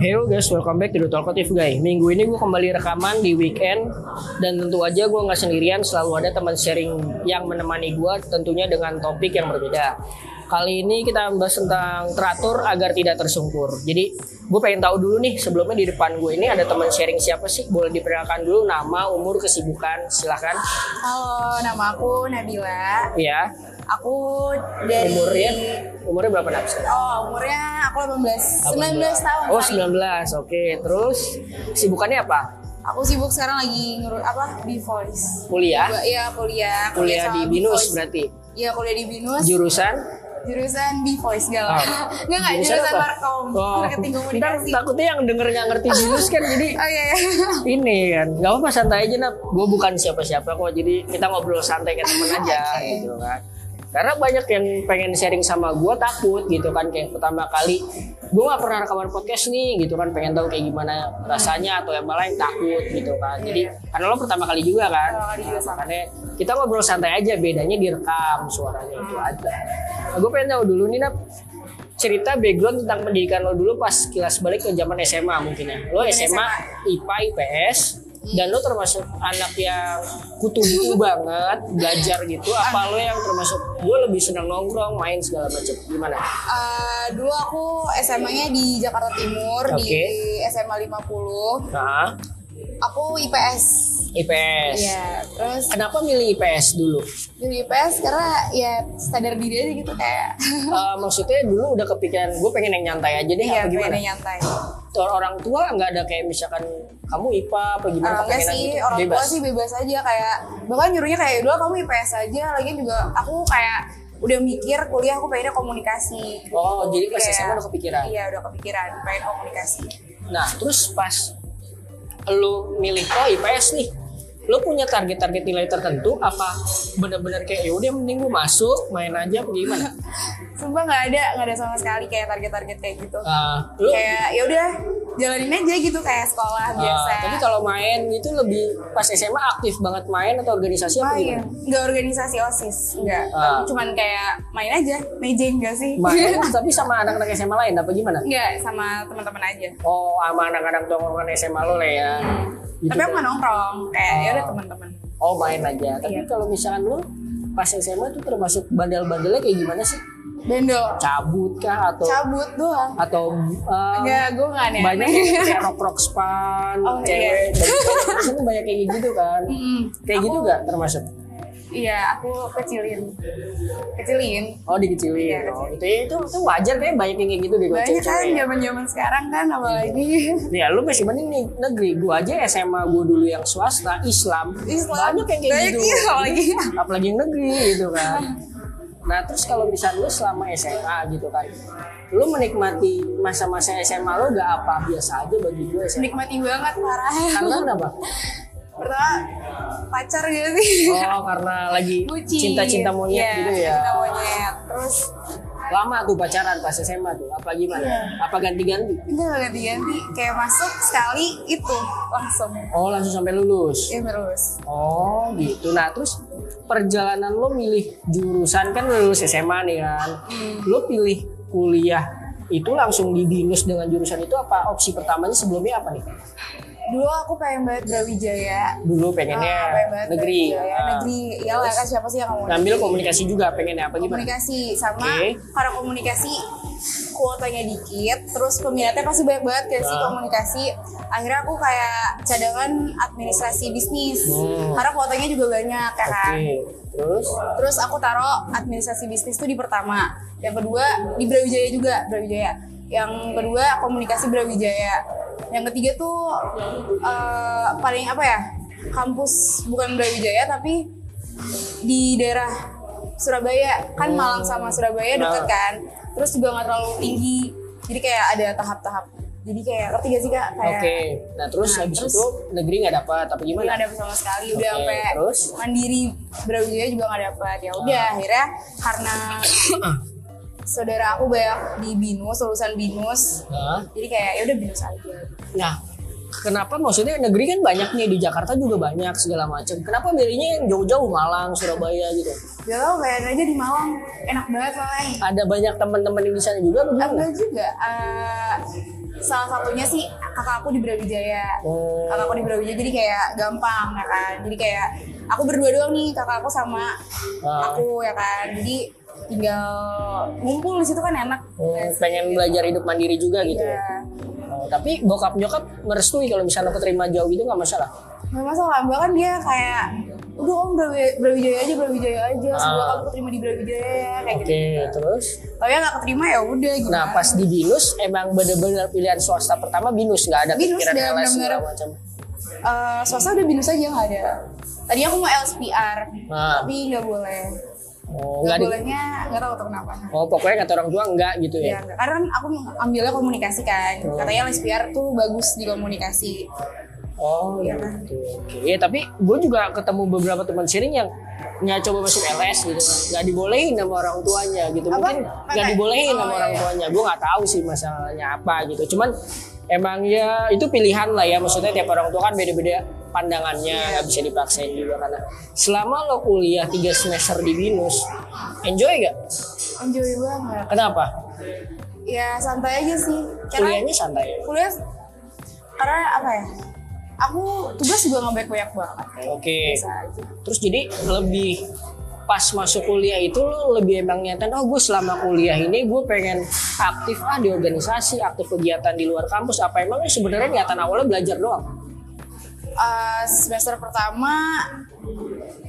Hello guys, welcome back to The Talkative Guy. Minggu ini gue kembali rekaman di weekend dan tentu aja gue nggak sendirian, selalu ada teman sharing yang menemani gue, tentunya dengan topik yang berbeda. Kali ini kita membahas tentang teratur agar tidak tersungkur. Jadi gue pengen tahu dulu nih, sebelumnya di depan gue ini ada teman sharing siapa sih? Boleh diperkenalkan dulu nama, umur, kesibukan, silahkan. Halo, nama aku Nabila. Ya, Aku dari umurnya, umurnya berapa Nabs? Oh, umurnya aku 18. 19 tahun. Oh, sorry. 19. Oke, terus sibukannya apa? Aku sibuk sekarang lagi ngurus apa? Di Voice. Kuliah? Iya, kuliah. Kuliah sama di Binus berarti. Iya, kuliah di Binus. Jurusan? jurusan B Voice gak Oh. lah. Enggak enggak Jurusan jurusan? Markom, Oh. marketing Ntar komunikasi. takutnya yang denger nggak ngerti binus kan jadi Oh iya. iya. ini kan nggak apa-apa santai aja nak gue bukan siapa-siapa kok jadi kita ngobrol santai kayak temen aja Oke. gitu kan karena banyak yang pengen sharing sama gue takut gitu kan kayak pertama kali gue nggak pernah rekaman podcast nih gitu kan pengen tahu kayak gimana rasanya atau yang malah yang takut gitu kan. Jadi karena lo pertama kali juga kan Pertama kali juga makanya kita ngobrol santai aja bedanya direkam suaranya itu aja nah, gue pengen tahu dulu nih nap cerita background tentang pendidikan lo dulu pas kilas balik ke zaman SMA mungkin ya. Lo Zaman SMA, IPA, IPS, dan lo termasuk anak yang kutu buku banget, belajar gitu. Apa lo yang termasuk gue lebih senang nongkrong, main segala macam. Gimana? Eh, dulu aku SMA-nya di Jakarta Timur di Oke. SMA 50. Nah, Aku IPS. IPS. Iya, terus Kenapa milih IPS dulu? di IPS karena ya sadar diri aja gitu kayak Eh, maksudnya dulu udah kepikiran gue pengen yang nyantai aja deh iya apa gimana? pengen nyantai. Tuh, orang tua nggak ada kayak misalkan kamu IPA apa gimana Ah, enggak sih, gitu? orang tua Bebas. sih bebas aja kayak bahkan nyuruhnya kayak dulu kamu IPS aja, lagi juga aku kayak udah mikir kuliah aku pengennya komunikasi. Oh, jadi pas Kayak- SMA udah kepikiran. Iya, udah kepikiran pengen komunikasi. Nah, terus pas lu milih oh IPS nih, lu punya target-target nilai tertentu apa bener-bener kayak ya udah mending gua masuk main aja apa gimana? Sumpah nggak ada, nggak ada sama sekali kayak target-target kayak gitu. Ah, lu Kayak ya udah jalanin aja gitu kayak sekolah ah, biasa. tapi kalau main itu lebih pas SMA aktif banget main atau organisasi apa main, gimana? nggak organisasi osis, nggak. Ah. Cuman kayak main aja, mejeng nggak sih? Main tapi sama anak-anak SMA lain apa gimana? Nggak, sama teman-teman aja. Oh, sama anak-anak tongkrongan SMA lo lah ya. Gitu Tapi aku kan? nggak nongkrong, kayak ya udah Oh. teman-teman. Oh, main aja. Tapi Iya. kalau misalkan lu pas SMA tuh termasuk bandel-bandelnya kayak gimana sih? Bendol, Cabut kah atau cabut doang. atau uh, Enggak, gue nggak aneh. banyak yang kayak rock rock span Oh, cewek iya. banyak banyak kan banyak kayak gitu kan Mm, kayak gitu gak termasuk Iya, aku kecilin, kecilin. oh dikecilin Iya, oh, itu itu itu wajar kayak banyak yang kayak gitu deh Banyak kan ya. zaman-zaman sekarang kan apalagi Nih, lu masih mending nih negeri. Gua aja SMA gua dulu yang swasta Islam. Islam. Banyak yang kayak Banyak, gitu. iya, apalagi. apalagi yang negeri gitu kan. Nah, terus kalau misalnya lu selama SMA gitu kan. Lu menikmati masa-masa SMA lu gak apa biasa aja bagi gue SMA. nikmati banget parah. Karena kenapa? Pertama pacar gitu sih. Oh, karena lagi Bucin. cinta-cinta monyet Iya, gitu ya. Cinta monyet. Terus Lama tuh pacaran pas SMA tuh. Apa gimana? Iya. Apa ganti-ganti? enggak ganti-ganti kayak masuk sekali itu langsung. Oh, langsung sampai lulus. Ya terus. Oh gitu. Nah terus perjalanan lo milih jurusan kan lo lulus SMA nih kan. Lo pilih kuliah itu langsung di binus dengan jurusan itu apa opsi pertamanya sebelumnya apa nih? Dulu aku pengen banget Brawijaya. Dulu pengennya Ah, pengen negeri. Brawijaya. Ah. Negeri. Iyalah kan siapa sih yang mau Ngambil komunikasi juga pengennya apa gimana? komunikasi sama Oke. karena komunikasi kuotanya dikit terus peminatnya pasti banyak banget kayak sih Ah. komunikasi akhirnya aku kayak cadangan administrasi bisnis Hmm. karena kuotanya juga banyak ya kan Terus? terus aku taruh administrasi bisnis tuh di pertama yang kedua di Brawijaya juga Brawijaya yang kedua komunikasi Brawijaya yang ketiga tuh eh, paling apa ya kampus bukan Brawijaya tapi di daerah Surabaya kan Malang sama Surabaya deket kan terus juga nggak terlalu tinggi jadi kayak ada tahap-tahap jadi kayak ngerti gak sih kak Oke. kayak Nah terus Nah, habis terus- itu negeri nggak dapat apa Nggak gimana? ada sama sekali udah Oke, sampai terus? mandiri Brawijaya juga nggak dapat ya udah akhirnya karena saudara aku banyak di binus lulusan binus Nah, jadi kayak ya udah binus aja nah kenapa maksudnya negeri kan banyak nih di Jakarta juga banyak segala macam. Kenapa milihnya yang jauh-jauh Malang, Surabaya gitu? Tau bayar aja di Malang enak banget soalnya. Ada banyak teman-teman yang di sana juga bagaimana? Enggak juga. Eh, salah satunya sih kakak aku di Brawijaya. Oh. Kakak aku di Brawijaya jadi kayak gampang ya kan. Jadi kayak aku berdua doang nih kakak aku sama Ah. aku ya kan. Jadi tinggal ngumpul di situ kan enak. Hmm, pengen belajar hidup mandiri juga gitu. Ya. Oh, tapi bokap nyokap merestui kalau misalnya keterima jauh gitu nggak masalah. Gak masalah, bahkan dia kayak udah om Brawi- Brawijaya aja, Brawijaya aja. Semoga Ah. kamu keterima di Brawijaya ya, kayak Oke, gitu. terus. Tapi yang gak keterima ya udah gitu. Nah pas di binus emang bener-bener pilihan swasta pertama binus nggak ada Binus, pikiran LS segala macam. Eh, swasta udah binus aja nggak ada. Tadi aku mau LSPR, Nah, tapi nggak boleh. Oh, di, bolehnya nggak tahu tuh kenapa. oh pokoknya kata orang tua enggak gitu Ya, ya. nggak. karena kan aku ambilnya komunikasi kan. Oh. Katanya LSPR tuh bagus di komunikasi. Oh Iya. gitu. Oke, ya, tapi gue juga ketemu beberapa teman sharing yang nggak coba masuk LS gitu kan. Nggak dibolehin sama orang tuanya gitu. Apa? Mungkin nggak dibolehin Oh, sama orang iya. tuanya. Gue nggak tahu sih masalahnya apa gitu. Cuman emang ya itu pilihan lah ya. Maksudnya tiap orang tua kan beda-beda pandangannya Iya. nggak bisa dipaksain juga karena selama lo kuliah tiga semester di binus enjoy gak? Enjoy banget. Kenapa? Ya santai aja sih. Karena Kuliahnya santai. kuliah karena apa ya? Aku tugas juga nggak banyak banget. Oke. Terus jadi lebih pas masuk kuliah itu lo lebih emang nyatain oh gue selama kuliah ini gue pengen aktif ah di organisasi aktif kegiatan di luar kampus apa emang sebenarnya niatan awalnya belajar doang Uh, semester pertama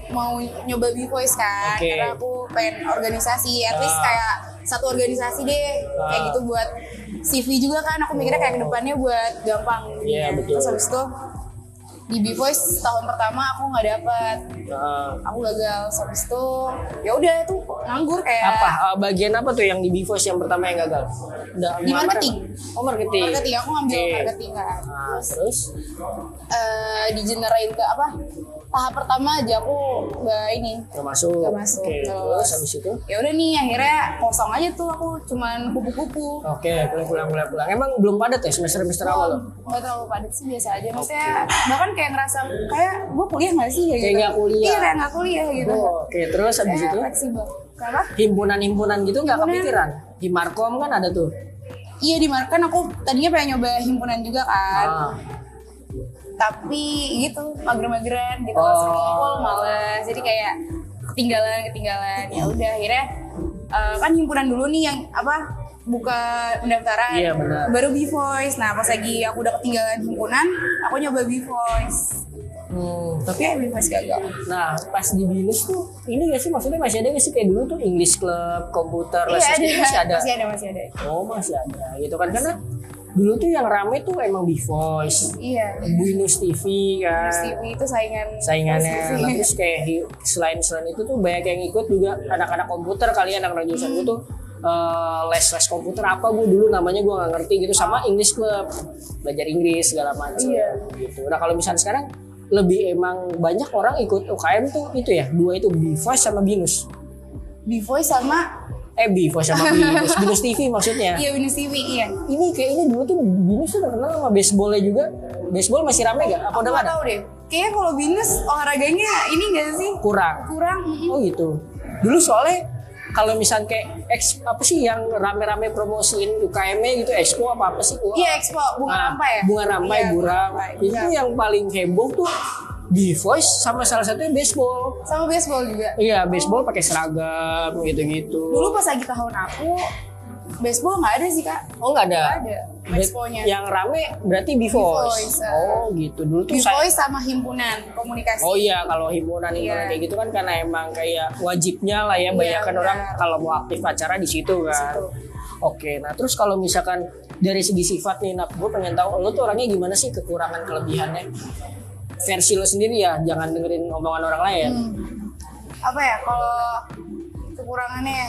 mau nyoba B-Voice kan Oke. karena aku pengen organisasi at least Ah. kayak satu organisasi deh kayak Ah. gitu buat CV juga kan aku mikirnya kayak ke depannya buat gampang Iya, betul. terus habis itu di B-Voice tahun pertama aku nggak dapet. Nah, aku gagal. Terus habis itu ya udah itu nganggur kayak apa? Eh, bagian apa tuh yang di Bivos yang pertama yang gagal? Udah Di marketing. oh marketing. Marketing. Aku ngambil Oke. marketing kan. Nah, terus eh dijenerain ke apa tahap pertama aja aku nggak ini nggak masuk. Nggak masuk. oke Terus. terus habis itu? ya udah nih akhirnya kosong aja tuh aku cuman kupu-kupu. Oke pulang pulang pulang pulang. Emang belum padat ya semester semester awal lo? Nggak terlalu padat sih biasa aja. Maksudnya bahkan kayak ngerasa kayak gue kuliah nggak sih? Kayak Kayak gitu. nggak kuliah. iya kayak nggak kuliah gitu. Oh, oke. Terus habis Kayak itu? fleksibel. Kenapa? Himpunan-himpunan gitu nggak kepikiran? Di Markom kan ada tuh? Iya di Mar- kan aku tadinya pengen nyoba himpunan juga kan. Ah. Tapi gitu mager-mageran gitu Oh. sering males. Jadi kayak ketinggalan ketinggalan. Ya udah akhirnya eh, kan himpunan dulu nih yang apa buka pendaftaran. Iya, benar. baru B Voice nah pas lagi aku udah ketinggalan himpunan aku nyoba B Voice Hmm, tapi ya Voice gagal Nah, pas di binus tuh ini gak sih? Maksudnya masih ada gak sih kayak dulu tuh English Club, komputer, les iya ada. Masih ada. masih ada masih ada. Oh, masih ada. Gitu kan? Karena dulu tuh yang rame tuh emang B Voice, iya Binus TV kan. Terus TV itu saingan Saingannya, nah, terus kayak selain selain itu tuh banyak yang ikut juga anak-anak komputer kalian anak-anak jurusan gue tuh eh, les-les komputer apa gue dulu namanya gue nggak ngerti gitu sama English Club belajar Inggris segala macam Iya. gitu. Nah kalau misalnya sekarang lebih emang banyak orang ikut UKM tuh itu ya dua itu Bivas sama Binus. B Voice sama Eh Bivas sama Binus, Binus TV maksudnya. iya Windows TV iya Ini kayaknya dulu tuh Binus tuh terkenal sama baseballnya juga. Baseball masih rame gak? Apa udah ada? tahu deh kayaknya kalau binus olahraganya ini gak sih Kurang. kurang. Oh gitu. Dulu soalnya kalau misalnya kayak eks, apa sih yang rame-rame promosiin UKM-nya gitu Expo apa apa sih? Iya Expo bunga Nah, rampai ya. Bunga rampai, Iya, buram. Rampai, Itu iya. yang paling heboh tuh di Voice sama salah satunya baseball. Sama baseball juga. Iya, baseball pakai seragam gitu-gitu. Dulu pas lagi tahun aku baseball nggak ada sih kak. oh nggak ada. Nggak ada. Expo-nya. Yang rame berarti di Voice. Oh gitu. Dulu tuh Di saya voice sama himpunan komunikasi. Oh iya kalau himpunan himpunan Iya. kayak gitu kan karena emang kayak wajibnya lah ya Iya, banyak kan orang kalau mau aktif acara di situ kan. situ. Oke, nah terus kalau misalkan dari segi sifat nih, Nap, gue pengen tahu lo tuh orangnya gimana sih kekurangan kelebihannya? Versi lo sendiri ya, jangan dengerin omongan orang lain. Hmm. Apa ya kalau kekurangannya?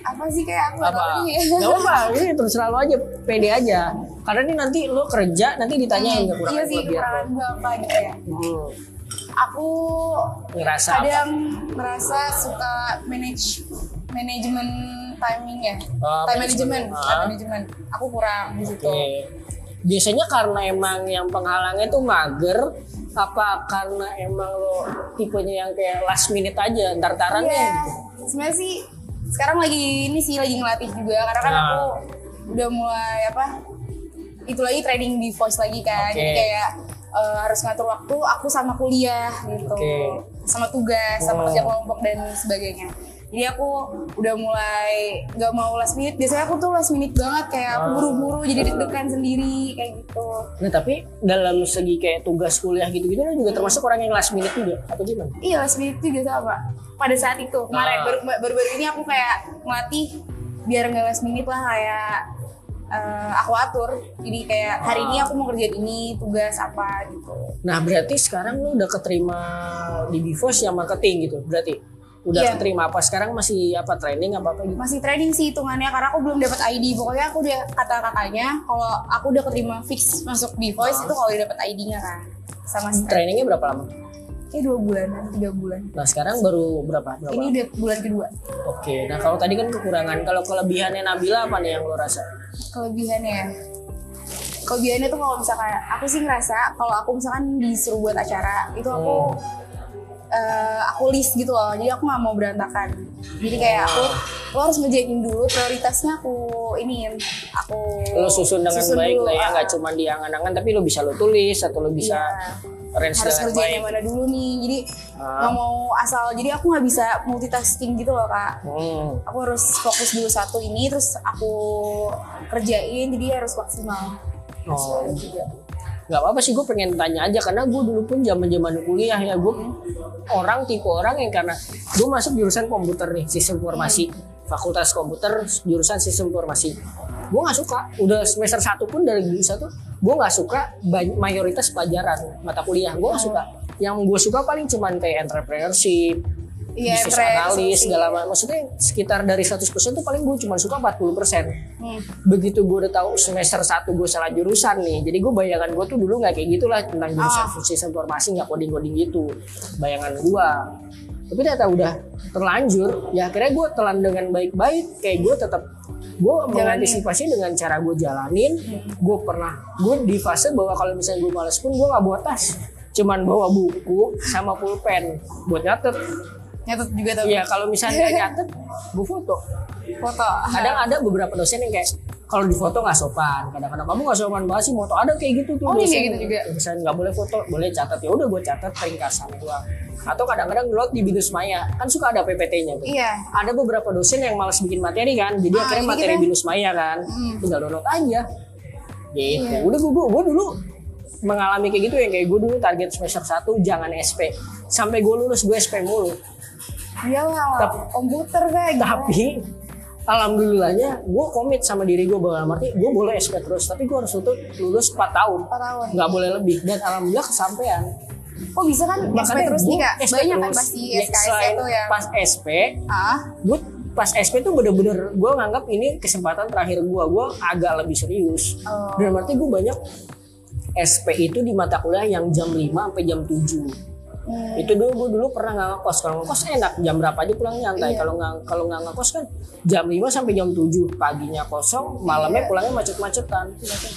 Apa sih kayak aku Apa? Gak apa-apa, ini terserah lo aja, pede aja. Karena ini nanti lo kerja, nanti ditanyain kekurangan Iya sih kekurangan gue apa gitu ya. Hmm, Aku ngerasa apa? kadang merasa suka manage manajemen timing ya. Oh, time management. management, time management. Aku kurang di situ. Oke. Biasanya karena emang yang penghalangnya tuh mager apa karena emang lo tipenya yang kayak last minute aja ntar-taran Iya. ya Sebenarnya sih sekarang lagi ini sih lagi ngelatih juga karena kan Nah. aku udah mulai apa? Itu lagi trading di voice lagi kan. Oke. Jadi kayak eh, harus ngatur waktu aku sama kuliah gitu. Oke. Sama tugas, sama Oh. kerja kelompok dan sebagainya. Jadi aku udah mulai gak mau last minute. Biasanya aku tuh last minute banget kayak aku Ah. buru-buru jadi deg-degan sendiri kayak gitu. Nah tapi dalam segi kayak tugas kuliah gitu-gitu lo juga termasuk orang yang last minute juga atau gimana? Iya last minute juga sama. Pada saat itu kemarin Ah. baru baru ini aku kayak ngelatih biar nggak last minute lah kayak eh, aku atur. Jadi kayak hari ini aku mau kerjain ini tugas apa gitu. Nah berarti sekarang lo udah keterima di Bivos yang marketing gitu berarti? Udah Iya. keterima apa sekarang masih apa training apa apa gitu? Masih trading sih hitungannya karena aku belum dapat ID. Pokoknya aku udah kata kakaknya kalau aku udah keterima fix masuk di voice itu kalau udah dapat ID-nya kan. Sama si Trainingnya berapa lama? Kayak dua bulanan, tiga bulan. Nah sekarang baru berapa? berapa? Ini udah bulan kedua. Oke, nah kalau tadi kan kekurangan, kalau kelebihannya Nabila apa nih yang lo rasa? kelebihannya ya kelebihannya tuh kalau misalkan aku sih ngerasa kalau aku misalkan disuruh buat acara itu aku eh, aku list gitu loh jadi aku nggak mau berantakan jadi kayak aku lo harus ngejain dulu prioritasnya aku iniin aku Lo susun dengan susun baik lah ya, ah. nggak cuma di angan-angan, tapi lo bisa lo tulis atau lo bisa Iya. range harus baik. yang mana dulu nih jadi Ah. nggak mau asal jadi aku nggak bisa multitasking gitu loh kak Hmm. aku harus fokus dulu satu ini terus aku kerjain jadi harus maksimal Oh. juga Gak apa-apa sih gue pengen tanya aja karena gue dulu pun zaman zaman kuliah ya gue orang tipe orang yang karena gue masuk jurusan komputer nih sistem informasi. Fakultas komputer jurusan sistem informasi. Gue nggak suka udah semester satu pun dari jurusan tuh gue nggak suka mayoritas pelajaran mata kuliah. Gue nggak suka. Yang gue suka paling cuman kayak entrepreneurship Iya, bisnis entrepreneurship analis sih. segala macam. Maksudnya sekitar dari 100% tuh paling gue cuma suka 40% Hmm. begitu gue udah tahu semester 1 gue salah jurusan nih jadi gue bayangan gue tuh dulu nggak kayak gitulah tentang jurusan Ah. sistem informasi nggak coding coding gitu. Bayangan gue tapi ternyata udah terlanjur ya akhirnya gue telan dengan baik-baik kayak gue tetap gue mengantisipasi dengan cara gue jalanin. Gue pernah gue di fase bahwa kalau misalnya gue males pun gue nggak bawa tas. Cuman bawa buku sama pulpen buat nyatet nyatet juga tuh. Iya kalau misalnya nyatet gue foto. Foto. Kadang ada beberapa dosen yang kayak kalau di foto nggak sopan. Kadang-kadang kamu nggak sopan banget sih foto ada kayak gitu tuh Oh, iya, dosen kayak gitu juga. misalnya nggak boleh foto boleh catat. Ya udah gue catat ringkasan doang atau kadang-kadang download di Binus Maya. Kan suka ada PPT-nya tuh. Iya. Ada beberapa dosen yang malas bikin materi kan. Jadi Ah, akhirnya jadi materi kita- Binus Maya kan. Hmm. tinggal download aja. Gitu. Iya. udah gue gue dulu mengalami kayak gitu ya kayak gue dulu target semester 1 jangan SP sampai gue lulus gue SP mulu iyalah Tapi- komputer kayak gitu. tapi alhamdulillahnya gue komit sama diri gue bahwa arti gue boleh SP terus tapi gue harus tutup lulus 4 tahun. Empat tahun. Nggak boleh lebih dan alhamdulillah kesampaian. Oh bisa kan SP terus nih kak? SP banyak kan terus. pasti Ya, SKS itu ya pas SP ah? gue pas SP tuh bener-bener gue nganggap ini kesempatan terakhir gue gue agak lebih serius. Oh. dan berarti gue banyak SP itu di mata kuliah yang jam 5 sampai jam 7 hmm. itu dulu gue dulu pernah nggak ngekos kalau ngekos enak jam berapa aja pulang nyantai Iya. kalau nggak kalau nggak ngekos kan jam 5 sampai jam 7 paginya kosong malamnya Iya. pulangnya macet-macetan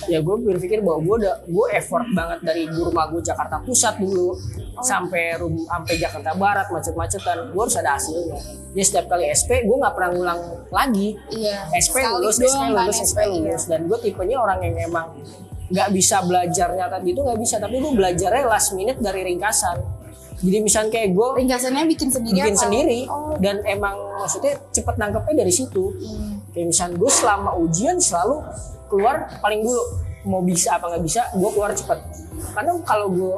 ya gue berpikir bahwa gue udah gue effort banget dari rumah gue Jakarta Pusat dulu Oh. sampai rum sampai Jakarta Barat macet-macetan gue harus ada hasilnya jadi setiap kali SP gue nggak pernah ngulang lagi iya SP Sekali lulus, SP kan lulus, SP iya. lulus. Dan gue tipenya orang yang emang nggak bisa belajar nyata gitu nggak bisa. Tapi gue belajarnya last minute dari ringkasan. Jadi misalnya kayak gue ringkasannya bikin sendiri bikin apa? sendiri oh dan emang maksudnya cepet nangkepnya dari situ. hmm. Kayak misalnya gue selama ujian selalu keluar paling dulu mau bisa apa nggak bisa gue keluar cepet. Karena kalau gue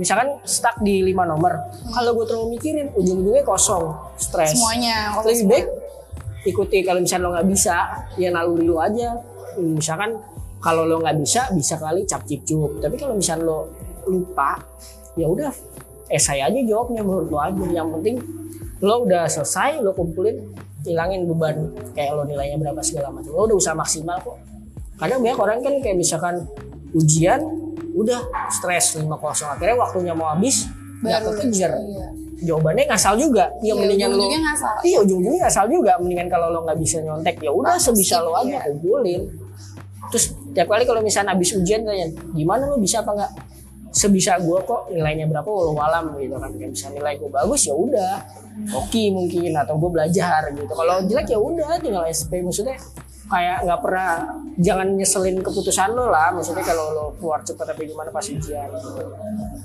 misalkan stuck di lima nomor, kalau gue terlalu mikirin ujung-ujungnya kosong, stres semuanya lebih semua. baik ikuti kalau misalnya lo nggak bisa ya naluri lu aja misalkan kalau lo nggak bisa bisa kali cap cip cup tapi kalau misalnya lo lupa ya udah esai aja jawabnya menurut lo aja. Yang penting lo udah selesai lo kumpulin hilangin beban. Kayak lo nilainya berapa segala macam. Lo udah usaha maksimal kok. Kadang banyak orang kan kayak misalkan ujian udah stres 5 kosong. Akhirnya waktunya mau habis nggak kekejar. iya. jawabannya ngasal juga. Ya Iya, mendingan lo ngasal. iya ujung-ujungnya ngasal juga. Mendingan kalau lo nggak bisa nyontek ya udah sebisa lo aja iya. kumpulin. Terus tiap kali kalau misalnya habis ujian tanya gimana lo bisa apa nggak sebisa gue kok nilainya berapa? Walau alam gitu kan. Kayak bisa nilai gue bagus ya udah. Oke mungkin atau gue belajar gitu. Kalau jelek ya udah tinggal SP maksudnya kayak nggak pernah jangan nyeselin keputusan lo lah maksudnya kalau lo keluar cepat tapi gimana pas ujian gitu.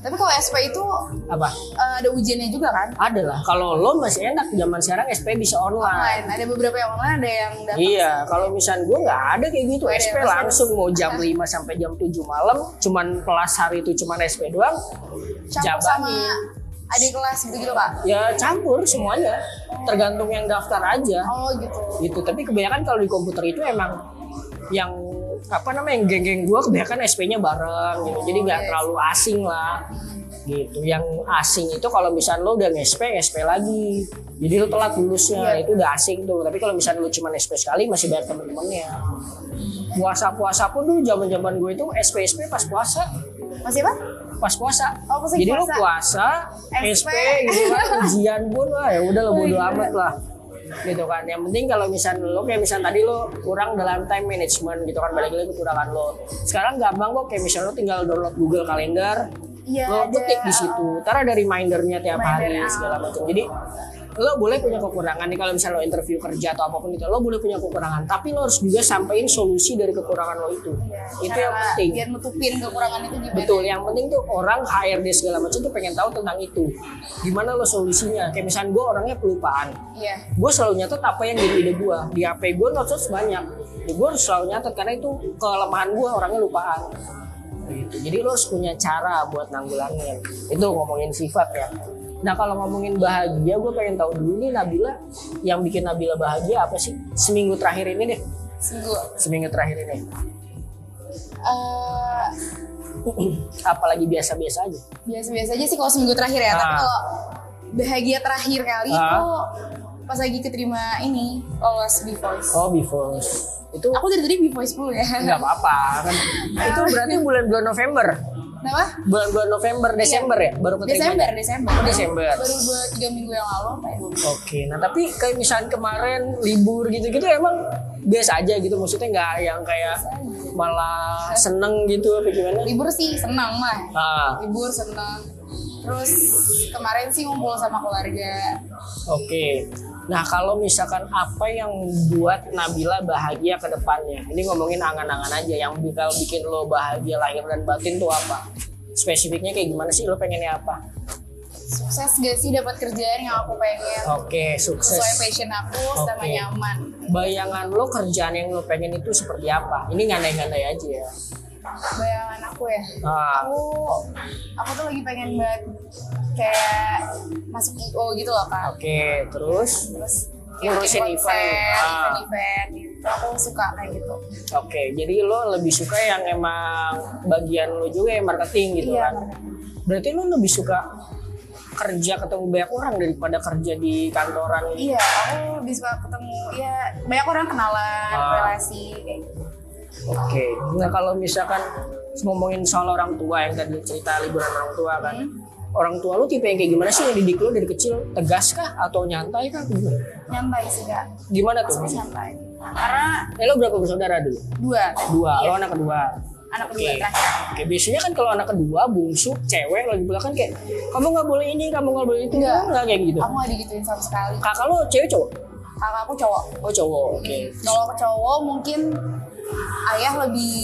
Tapi kalau SP itu apa eh, ada ujiannya juga kan? ada lah kalau lo masih enak zaman sekarang SP bisa online Online. Ada beberapa yang online, ada yang dapat. Iya, kalau misalnya gue nggak ada kayak gitu, ada SP langsung mau jam 5 sampai jam 7 malam, cuman kelas hari itu cuman SP doang, Campur sama. Adik kelas gitu-gitu kak? Ya campur semuanya, tergantung yang daftar aja. Oh gitu. Gitu, tapi kebanyakan kalau di komputer itu emang yang apa namanya yang geng-geng gue kebanyakan SP-nya bareng gitu, jadi nggak yes. terlalu asing lah gitu. Yang asing itu kalau misalnya lo udah nge-SP, nge-SP lagi. Jadi lo telat lulusnya, Iya. itu udah asing tuh. Tapi kalau misalnya lo cuma SP sekali masih banyak temen-temennya. Puasa-puasa pun dulu zaman-zaman gue itu SP-SP pas puasa. Masih apa? Pas puasa. Oh, pas Jadi puasa. puasa, SP. SP gitu kan, ujian pun lah ya udah lo Oh, bodo iya. amat lah. Gitu kan. Yang penting kalau misalnya lo kayak misalnya tadi lo kurang dalam time management gitu kan balik lagi kekurangan lo. Sekarang gampang kok kayak misalnya lo tinggal download Google Calendar, Iya, lo ketik di situ. Ntar ada remindernya tiap hari Reminder, ah. segala macam. Jadi lo boleh punya kekurangan nih kalau misalnya lo interview kerja atau apa pun itu lo boleh punya kekurangan. Tapi lo harus juga sampaikan solusi dari kekurangan lo itu. Itu yang penting. Biar nutupin kekurangan itu gimana? betul yang penting tuh orang HRD segala macam tuh pengen tahu tentang itu. Gimana lo solusinya? Kayak misalnya gue orangnya pelupaan. Iya. gue selalu nyatet apa yang jadi ide gue di HP gue notes banyak. Ya, gue harus selalu nyatet karena itu kelemahan gue orangnya lupaan. Gitu. jadi lo harus punya cara buat nanggulangin itu ngomongin sifat ya nah kalau ngomongin bahagia gue pengen tahu dulu nih Nabila yang bikin Nabila bahagia apa sih seminggu terakhir ini deh Seminggu. seminggu terakhir ini Eh, apalagi biasa-biasa aja biasa-biasa aja sih kalau seminggu terakhir ya. Tapi Ah. kalau bahagia terakhir kali Ah. itu pas lagi keterima ini lolos B Voice. oh before itu Aku dari tadi B Voice dulu ya. nggak apa-apa kan itu berarti bulan-bulan November Kenapa? bulan-bulan November Desember ya baru keterima Desember, Desember. Oh, Desember. Baru dua tiga minggu yang lalu apa ya? Oke, nah tapi kayak misalnya kemarin libur gitu-gitu emang biasa aja gitu, maksudnya nggak yang kayak malah seneng gitu apa gimana? Libur sih senang mah. Ah, Libur senang. Terus kemarin sih ngumpul sama keluarga. oke. Nah kalau misalkan apa yang buat Nabila bahagia ke depannya? Ini ngomongin angan-angan aja, yang bakal bikin lo bahagia lahir dan batin tuh apa? Spesifiknya kayak gimana sih? Lo pengennya apa? Sukses gak sih dapat kerjaan yang aku pengen? Oke, sukses. Sesuai passion aku sama Oke. nyaman. Bayangan lo kerjaan yang lo pengen itu seperti apa? Ini ngandai-ngandai aja ya. Bayangan aku ya. Ah, Aku aku tuh lagi pengen banget kayak masuk IO gitu loh kak. Oke, terus Terus Ngurusin event. konser, Ah. event-event gitu. Aku suka kayak gitu. Oke, jadi lo lebih suka yang emang bagian lo juga yang marketing gitu Iya, kan? Berarti lo lebih suka kerja ketemu banyak orang daripada kerja di kantoran. Iya, aku lebih suka ketemu ya banyak orang kenalan, Ah. relasi kayak gitu. Oke, nah kalau misalkan ngomongin soal orang tua yang tadi cerita liburan orang tua kan, Hmm. orang tua lo tipe yang kayak gimana sih yang didik lo dari kecil? Tegas kah atau nyantai kah? Gimana? Nyantai sih kak. Gimana tuh? Nyantai. Karena Eh lo berapa bersaudara dulu? dua. Dua, Iya, lo anak kedua. anak kedua Oke. terakhir. Oke, biasanya kan kalau anak kedua bungsu cewek lagi pula kan kayak kamu nggak boleh ini, kamu nggak boleh itu, Enggak. nggak kayak gitu. Aku gak digituin sama sekali. Kakak lo cewek cowok? Kakak aku cowok. Oh cowok, oke. Kalau ke cowok mungkin ayah lebih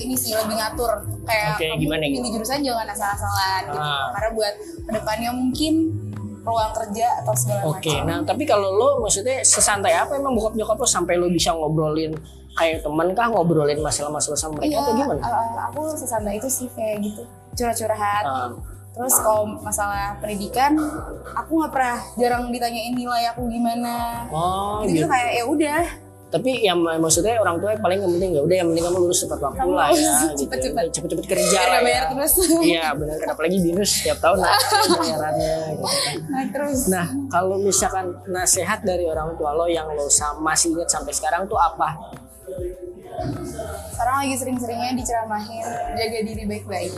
ini sih lebih ngatur kayak Oke, kamu gimana gitu? pilih jurusan jangan asal-asalan gitu. Ah. Karena buat ke depannya mungkin peluang kerja atau segala Oke, macam. nah tapi kalau lo maksudnya sesantai apa emang bokap nyokap lo sampai lo bisa ngobrolin kayak temen kah ngobrolin masalah-masalah sama mereka Iya, atau gimana? uh, aku sesantai itu sih kayak gitu curhat-curhat. Ah, Terus kalau masalah pendidikan, aku nggak pernah jarang ditanyain nilai aku gimana. oh Jadi gitu. tuh kayak ya udah, Tapi yang maksudnya orang tua paling yang penting ya udah yang penting kamu lulus tepat waktu Kamu lah ya. gitu. cepet-cepet. Cepet-cepet kerja biar lah nggak ya. bayar terus. Iya benar kan apalagi binus setiap tahun naik bayarannya gitu kan. nah terus, Nah, kalau misalkan nasihat dari orang tua lo yang lo sa- masih ingat sampai sekarang tuh apa? sekarang lagi sering-seringnya diceramahin jaga diri baik-baik.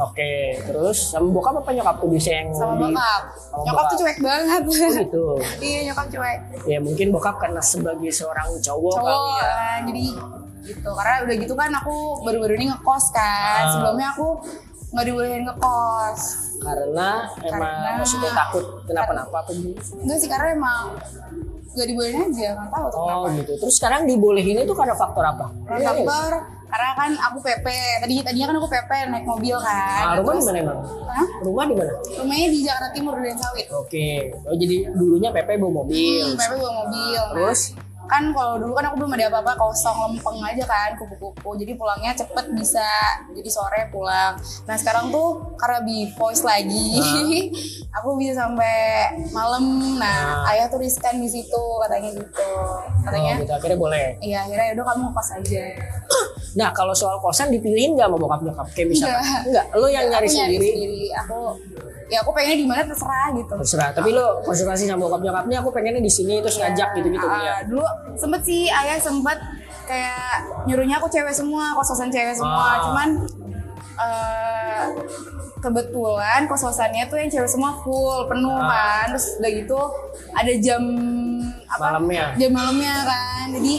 Oke, terus sama bokap apa nyokap tuh bisa yang Sama di- bokap, sama nyokap bokap. tuh cuek banget. Oh gitu. iya nyokap cuek. Ya mungkin bokap karena sebagai seorang cowok, Cowok kali ya. kan, jadi gitu karena udah gitu kan aku baru-baru ini ngekos kan Ah. sebelumnya aku nggak dibolehin ngekos Karena emang Karena- maksudnya takut kenapa-napa apa gitu. enggak sih karena emang nggak dibolehin aja nggak tahu tuh Oh kenapa gitu. Terus sekarang dibolehin itu karena faktor apa? Karena faktor karena kan aku PP tadi tadinya kan aku PP naik mobil kan Ah, rumah di mana emang? Hah? Rumah di mana? rumahnya di Jakarta Timur di Sawit Oke. Oh jadi dulunya PP bawa mobil. Hmm, PP bawa mobil. Nah, Terus? kan kalau dulu kan aku belum ada apa-apa kosong lempeng aja kan kupu-kupu jadi pulangnya cepet bisa jadi sore pulang nah sekarang tuh karena bi voice lagi aku bisa sampai malam nah Ah. ayah tuh riskan di situ katanya gitu katanya Oh, gitu. Akhirnya boleh. iya akhirnya udah kamu pas aja Nah kalau soal kosan dipilihin nggak sama bokap nyokap? Kayak misalkan Enggak. enggak. Lo yang nyari sendiri. sendiri aku ya aku pengennya di mana terserah gitu Terserah. Tapi lo konsultasi sama bokap nyokapnya. Aku pengennya di sini terus ngajak gitu-gitu. Ah, Iya. dulu sempet sih ayah sempet kayak nyuruhnya aku cewek semua kos-kosan cewek semua Ah. cuman eh, kebetulan kos-kosannya tuh yang cewek semua full penuh Ah. kan terus udah gitu ada jam apa Malamnya. jam malamnya kan jadi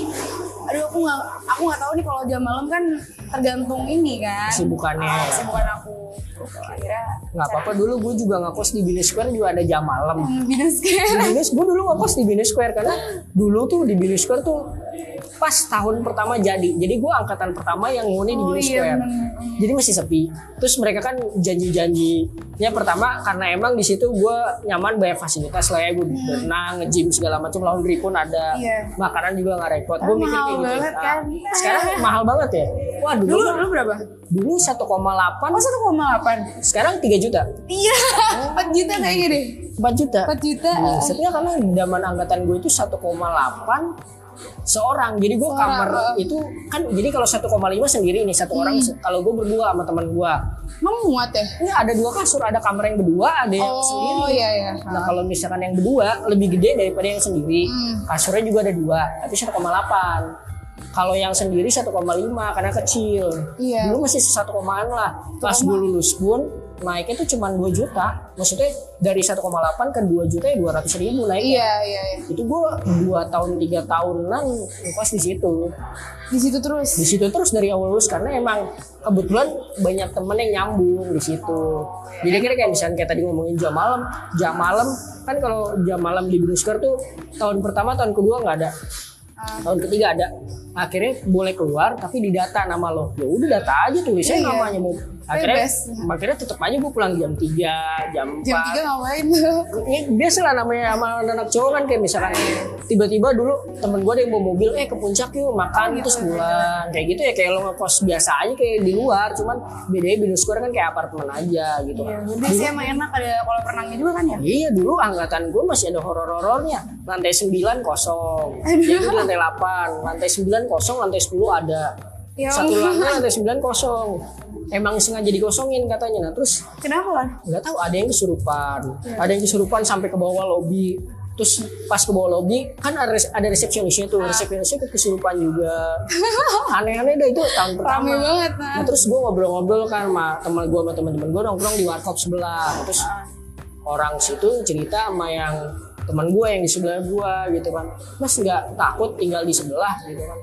aduh aku nggak aku nggak tahu nih kalau jam malam kan tergantung ini kan Kesibukannya. Ah, kesibukan aku Gitu, akhirnya Nggak apa-apa dulu gue juga ngekos di Bini Square juga ada jam malam. Hmm, binus Di Bini, gue dulu ngekos di Bini Square karena dulu tuh di Bini Square tuh pas tahun pertama jadi. Jadi gue angkatan pertama yang nguni di Oh, Bini iya, Square. bener. Jadi masih sepi. Terus mereka kan janji-janjinya pertama karena emang di situ gue nyaman bayar fasilitas lah ya gue berenang, nge-gym segala macam, laundry pun ada, Hmm. Iya. makanan juga nggak repot. Gue mikir kayak gitu. banget Nah, kan. sekarang mahal banget ya. Wah dulu dulu dulu berapa dulu 1,8 oh 1,8 sekarang 3 juta. Iya, 4 juta kayaknya deh. 4 juta. 4 juta. Maksudnya karena zaman angkatan gue itu 1,8 seorang. Jadi gue kamar oh. itu kan jadi kalau 1,5 sendiri nih satu orang. Kalau gue berdua sama teman gue. Emang muat ya? Ini ada dua kasur, ada kamar yang berdua, ada yang Oh sendiri. iya iya. Nah kalau misalkan yang berdua lebih gede daripada yang sendiri. Hmm. Kasurnya juga ada dua, tapi 1,8. Kalau yang sendiri 1,5 karena kecil. Iya. Dulu masih 1 komaan lah. Pas gue lulus pun naiknya tuh cuma 2 juta. Maksudnya dari 1,8 ke 2 juta ya 200 ribu naiknya. Iya iya iya. Itu gue 2 tahun 3 tahunan ngekos di situ. Di situ terus. Di situ terus dari awal lulus karena emang kebetulan banyak temen yang nyambung di situ. Jadi kira kayak misalnya kayak tadi ngomongin jam malam, jam malam kan kalau jam malam di Brusker tuh tahun pertama tahun kedua nggak ada. Tahun ketiga ada. Akhirnya boleh keluar tapi didata nama lo. Ya udah data aja tulisnya Iya. namanya mau. Akhirnya, Bebas. akhirnya tetap aja gue pulang jam 3, jam 4. Jam 3 ngapain tuh? Ya, biasa lah namanya sama anak cowok kan kayak misalkan tiba-tiba dulu temen gue ada yang bawa mobil eh ke puncak yuk makan gitu sebulan kayak gitu ya kayak lo ngekos biasa aja kayak di luar cuman bedanya binus square kan kayak apartemen aja gitu Iya, kan sih emang enak ada kolam renangnya juga kan ya? Iya dulu angkatan gue masih ada horor-horornya Lantai 9 kosong Jadi di lantai 8 Lantai 9 kosong, lantai 10 ada. Ya Satu lantai, lantai 9 kosong. Emang sengaja dikosongin katanya. Nah terus Kenapa kan? nggak tahu ada yang kesurupan. Iya. ada yang kesurupan sampai ke bawah lobi. Terus pas ke bawah lobi kan ada, ada resepsionisnya Ah. tuh resepsionisnya kesurupan juga. Aneh-aneh dah itu tahun pertama. Rame banget nah. Nah, terus gue ngobrol-ngobrol kan sama teman gue sama teman-teman gue nongkrong di warkop sebelah. Terus orang situ cerita sama yang teman gue yang di sebelah gue gitu kan. Mas nggak takut tinggal di sebelah gitu kan.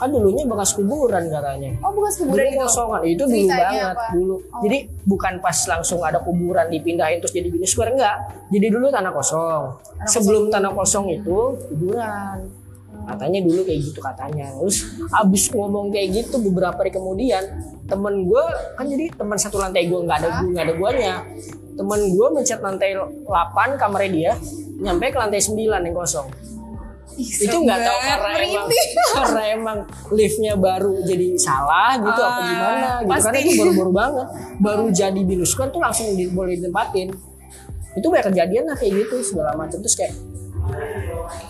Kan dulunya bekas kuburan katanya Oh bekas kuburan dulu itu? kosongan. Itu dulu banget apa? dulu. Oh. jadi bukan pas langsung ada kuburan dipindahin terus jadi bini square enggak. Jadi dulu tanah kosong. Sebelum tanah kosong itu kuburan. Katanya dulu kayak gitu katanya. Terus abis ngomong kayak gitu beberapa hari kemudian temen gue kan jadi teman satu lantai gue nggak ada nggak ada guanya temen gue mencet lantai 8 kamarnya dia nyampe ke lantai 9 yang kosong. Itu nggak tahu karena emang karena emang liftnya baru jadi salah gitu apa Ah, gimana gitu pasti. karena itu baru-baru banget. Baru jadi binus kan tuh langsung di, boleh ditempatin. Itu banyak kejadian lah kayak gitu segala macam. Terus kayak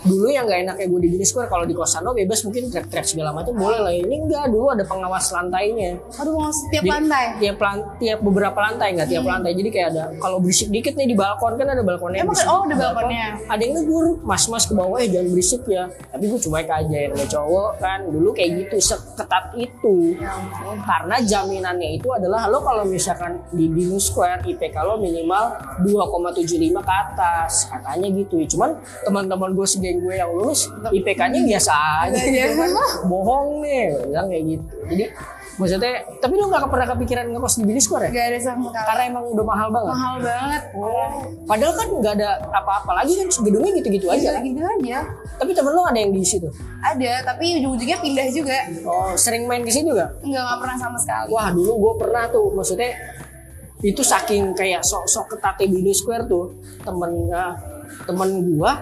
dulu yang nggak enaknya gue di Bini Square kalau di kosan lo bebas mungkin teriak-teriak segala macam boleh lah. Ini enggak dulu ada pengawas lantainya. Aduh setiap Jadi, lantai. tiap lan- tiap beberapa lantai nggak tiap lantai. Jadi kayak ada kalau berisik dikit nih di balkon kan ada balkonnya Emang oh, ada balkonnya? ada yang negur mas mas ke bawah eh jangan berisik ya. Tapi gue cuek aja yang namanya cowok kan. Dulu kayak gitu seketat itu. Ya karena jaminannya itu adalah lo kalau misalkan di binus square IPK lo minimal 2,75 ke atas. Katanya gitu ya. Cuman teman-teman gue segeng gue yang lulus IPK-nya biasa aja Iya. gitu kan bohong nih bilang kayak gitu jadi maksudnya tapi lo nggak pernah kepikiran ngekos di binus square ya Gak ada sama sekali. karena emang udah mahal banget mahal banget. Oh, padahal kan nggak ada apa-apa lagi kan gedungnya gitu-gitu aja. Gitu, gitu aja. Tapi temen lo ada yang di situ. Ada, tapi ujung-ujungnya pindah juga. Oh, sering main ke situ gak? Enggak, nggak pernah sama sekali. Wah, dulu gue pernah tuh, maksudnya itu saking kayak sok-sok ketatnya Bini Square tuh temen ah, temen gua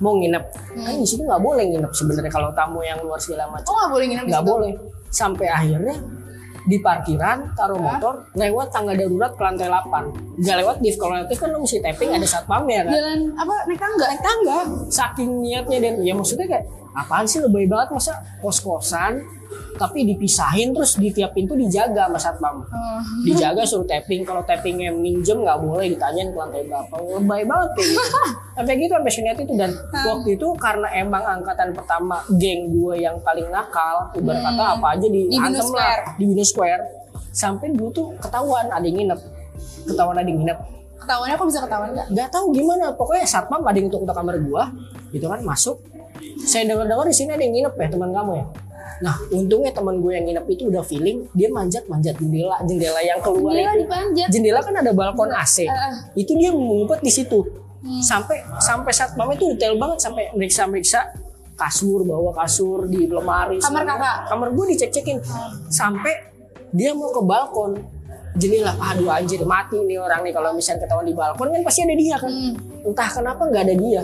mau nginep. Kan di situ nggak boleh nginep sebenarnya kalau tamu yang luar segala macam. Oh nggak boleh nginep nggak boleh. Sampai akhirnya di parkiran taruh motor lewat tangga darurat ke lantai 8 nggak lewat lift kalau lift kan lo mesti tapping ada satpamnya kan. Jalan apa naik tangga? naik tangga. Saking niatnya dan ya maksudnya kayak apaan sih lebih banget masa kos kosan tapi dipisahin terus di tiap pintu dijaga sama satpam. Oh. dijaga suruh tapping kalau tappingnya minjem nggak boleh ditanyain ke lantai berapa. Lebay banget kayak gitu. Sampai gitu sampai seniat itu dan waktu itu karena emang angkatan pertama geng gue yang paling nakal ibarat kata apa aja di, Di Binus Square. di Binus Square. Sampai dulu tuh ketahuan ada yang nginep. Ketahuan ada yang nginep. Ketahuannya kok bisa ketahuan nggak? nggak tahu gimana pokoknya satpam ada yang untuk kamar gua gitu kan masuk saya dengar-dengar di sini ada yang nginep ya teman kamu ya nah untungnya teman gue yang nginep itu udah feeling dia manjat-manjat jendela jendela yang keluar Jendela itu dipanjat. jendela kan ada balkon AC Ah. itu dia ngumpet di situ Hmm. sampai sampai satpam itu detail banget sampai meriksa-meriksa kasur bawa kasur di lemari Kamar segala- kakak? kamar gue dicek-cekin sampai dia mau ke balkon jendela aduh anjir mati nih orang nih kalau misalnya ketahuan di balkon kan pasti ada dia kan Hmm. entah kenapa nggak ada dia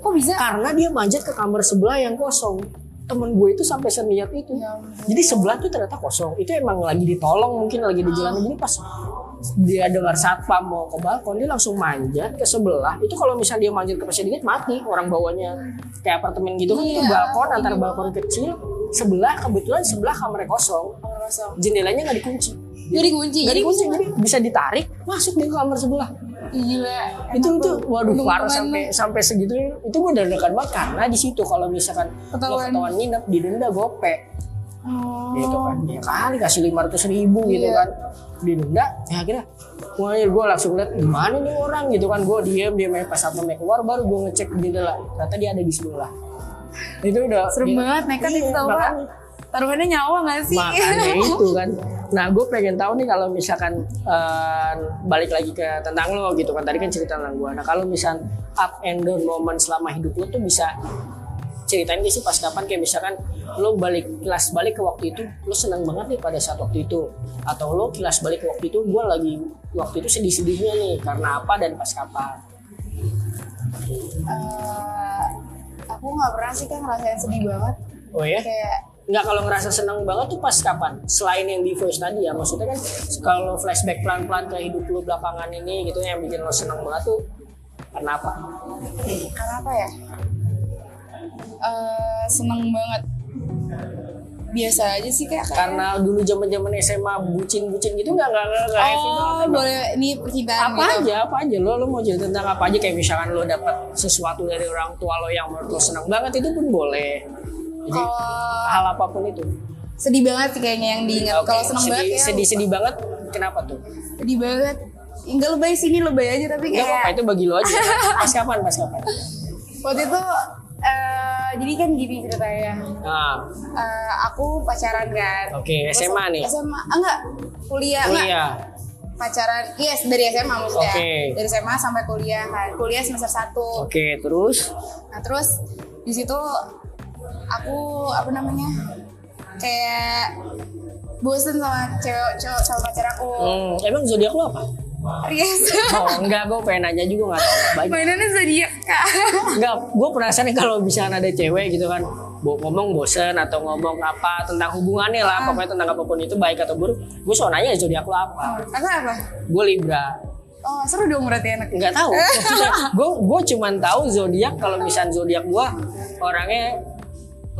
Kok bisa? karena dia manjat ke kamar sebelah yang kosong temen gue itu sampai seniat itu Ya jadi sebelah tuh ternyata kosong itu emang lagi ditolong mungkin lagi di jalan jadi pas dia dengar satpam mau ke balkon dia langsung manjat ke sebelah itu kalau misalnya dia manjat ke dikit mati orang bawahnya kayak apartemen gitu kan itu Iya. balkon antar balkon kecil sebelah kebetulan sebelah kamarnya kosong Kamar kosong. jendelanya nggak dikunci Jadi kunci. Jadi bisa. jadi bisa ditarik masuk di kamar sebelah Gila. itu itu waduh parah sampai sampai segitu itu gue udah dekat banget karena di situ kalau misalkan lo Ketahuan. ketahuan nginep didenda gope Oh. gitu kan ya kali kasih lima ratus ribu gitu Iya. kan didenda ya akhirnya wah gue langsung lihat gimana nih orang gitu kan gue diem diem pas satpam keluar baru gue ngecek jendela ternyata dia ada di sebelah itu udah Serem banget nekat iya, itu tau Pak. Taruhannya nyawa gak sih? makanya itu kan. Nah gue pengen tahu nih kalau misalkan eh, balik lagi ke tentang lo gitu kan. Tadi kan cerita tentang gue nah kalau misal up and down moment selama hidup lo tuh bisa ceritain gak sih pas kapan? Kayak misalkan lo balik kilas balik ke waktu itu lo senang banget nih pada saat waktu itu. Atau lo kilas balik ke waktu itu gue lagi waktu itu sedih-sedihnya nih. Karena apa dan pas kapan? Eh, aku nggak pernah sih kan ngerasain sedih banget. oh ya? Kayak nggak kalau ngerasa senang banget tuh pas kapan selain yang di voice tadi ya maksudnya kan kalau flashback pelan-pelan ke hidup lu belakangan ini gitu yang bikin lo senang banget tuh karena apa karena apa ya? Eh seneng banget. Biasa aja sih kayak. karena dulu zaman zaman SMA bucin-bucin gitu nggak nggak nggak Oh, boleh ini percintaan apa gitu. aja apa aja lo lo mau cerita tentang apa aja kayak misalkan lo dapat sesuatu dari orang tua lo yang menurut lo senang banget itu pun boleh jadi Kalau hal apa pun itu sedih banget sih kayaknya yang diingat. Oke, Kalau seneng sedih, banget ya. sedih sedih banget kenapa tuh Sedih banget. Enggak lebay sini lebay aja tapi kayak apa-apa itu bagi lo aja pas kapan pas kapan waktu itu eh jadi kan gini ceritanya. nah Eh, aku pacaran kan. Oke, Terus SMA nih? SMA, ah, enggak, kuliah, enggak. kuliah Pacaran, yes dari SMA maksudnya. Oke. Dari SMA sampai kuliah kan. Kuliah semester 1. oke terus Nah, terus di situ aku apa namanya? Kayak bosen sama cewek cowok sama pacar aku. hmm, emang zodiak lo apa Aries. oh enggak gue pengen nanya juga nggak tahu banyak Mainannya zodiak kak. enggak gue penasaran kalau misalnya ada cewek gitu kan bo ngomong bosen atau ngomong apa tentang hubungannya lah pokoknya tentang apa pun itu baik atau buruk gue soal nanya zodiak lo apa Kakak apa? gue libra Oh seru dong berarti enak. nggak tahu gue gue cuman tahu zodiak kalau misalnya zodiak gue orangnya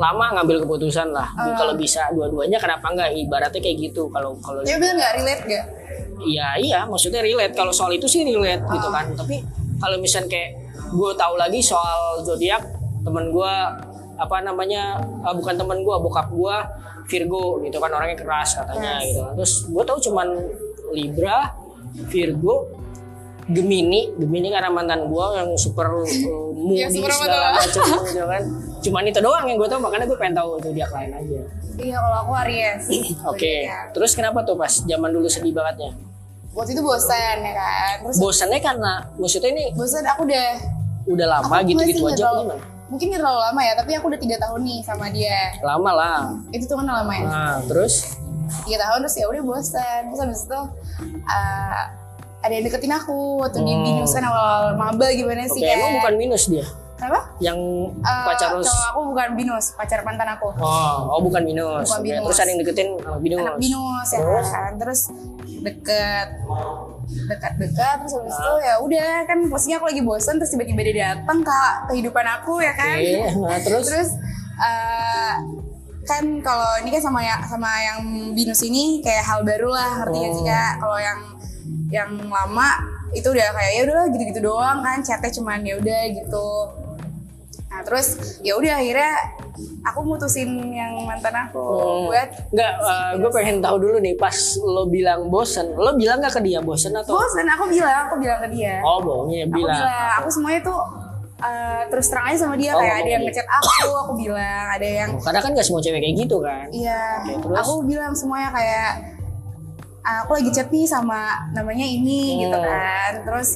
lama ngambil keputusan lah. Ah. kalau bisa dua-duanya kenapa enggak? Ibaratnya kayak gitu kalau kalau Ya bener nggak relate gak? Iya iya maksudnya relate. Kalau soal itu sih relate gitu kan. Tapi kalau misalnya kayak gue tahu lagi soal zodiak temen gue apa namanya uh, bukan teman gue bokap gue Virgo gitu kan orangnya keras katanya Keras. gitu. Terus gue tahu cuman Libra Virgo Gemini. Gemini karena mantan gue yang super uh, moody apa segala macam gitu kan cuman itu doang yang gue tahu makanya gue pengen tahu zodiak lain aja Iya kalau aku Aries. oke terus kenapa tuh pas zaman dulu sedih bangetnya Waktu itu bosan ya kan. Terus bosannya karena maksudnya ini bosan aku udah udah lama gitu-gitu aja terlalu- gimana Mungkin nggak terlalu lama ya, tapi aku udah tiga tahun nih sama dia. lama lah Itu tuh kan lama ya. nah terus Tiga tahun terus ya udah bosan. Terus habis itu uh, ada yang deketin aku waktu di Hmm. binus kan awal maba gimana sih kayak. emang bukan minus dia Kenapa? yang Uh, pacar lu cowok aku bukan binus, pacar mantan aku. oh oh bukan minus Bukan Oke, minus. terus ada yang deketin anak minus anak binus ya Terus? kan terus deket dekat dekat terus habis itu ya udah kan posisinya aku lagi bosan terus tiba-tiba dia datang ke kehidupan aku ya kan oke nah, terus terus eh, kan kalau ini kan sama yang sama yang binus ini kayak hal baru lah ngerti gak sih Oh. kak kalau yang yang lama itu udah kayak ya udah gitu-gitu doang kan chatnya cuman ya udah gitu nah terus ya udah akhirnya aku mutusin yang mantan aku Hmm. buat Enggak, gue pengen tahu dulu nih pas lo bilang bosen, lo bilang gak ke dia bosen atau? bosan aku bilang aku bilang ke dia Oh bohongnya aku bilang. bilang aku semuanya tuh eh, terus terang aja sama dia Oh, kayak ada yang ngechat aku aku bilang ada yang Oh, Karena kan gak semua cewek kayak gitu kan. iya terus? aku bilang semuanya kayak "Ah, aku lagi chat nih sama namanya ini Hmm. gitu kan terus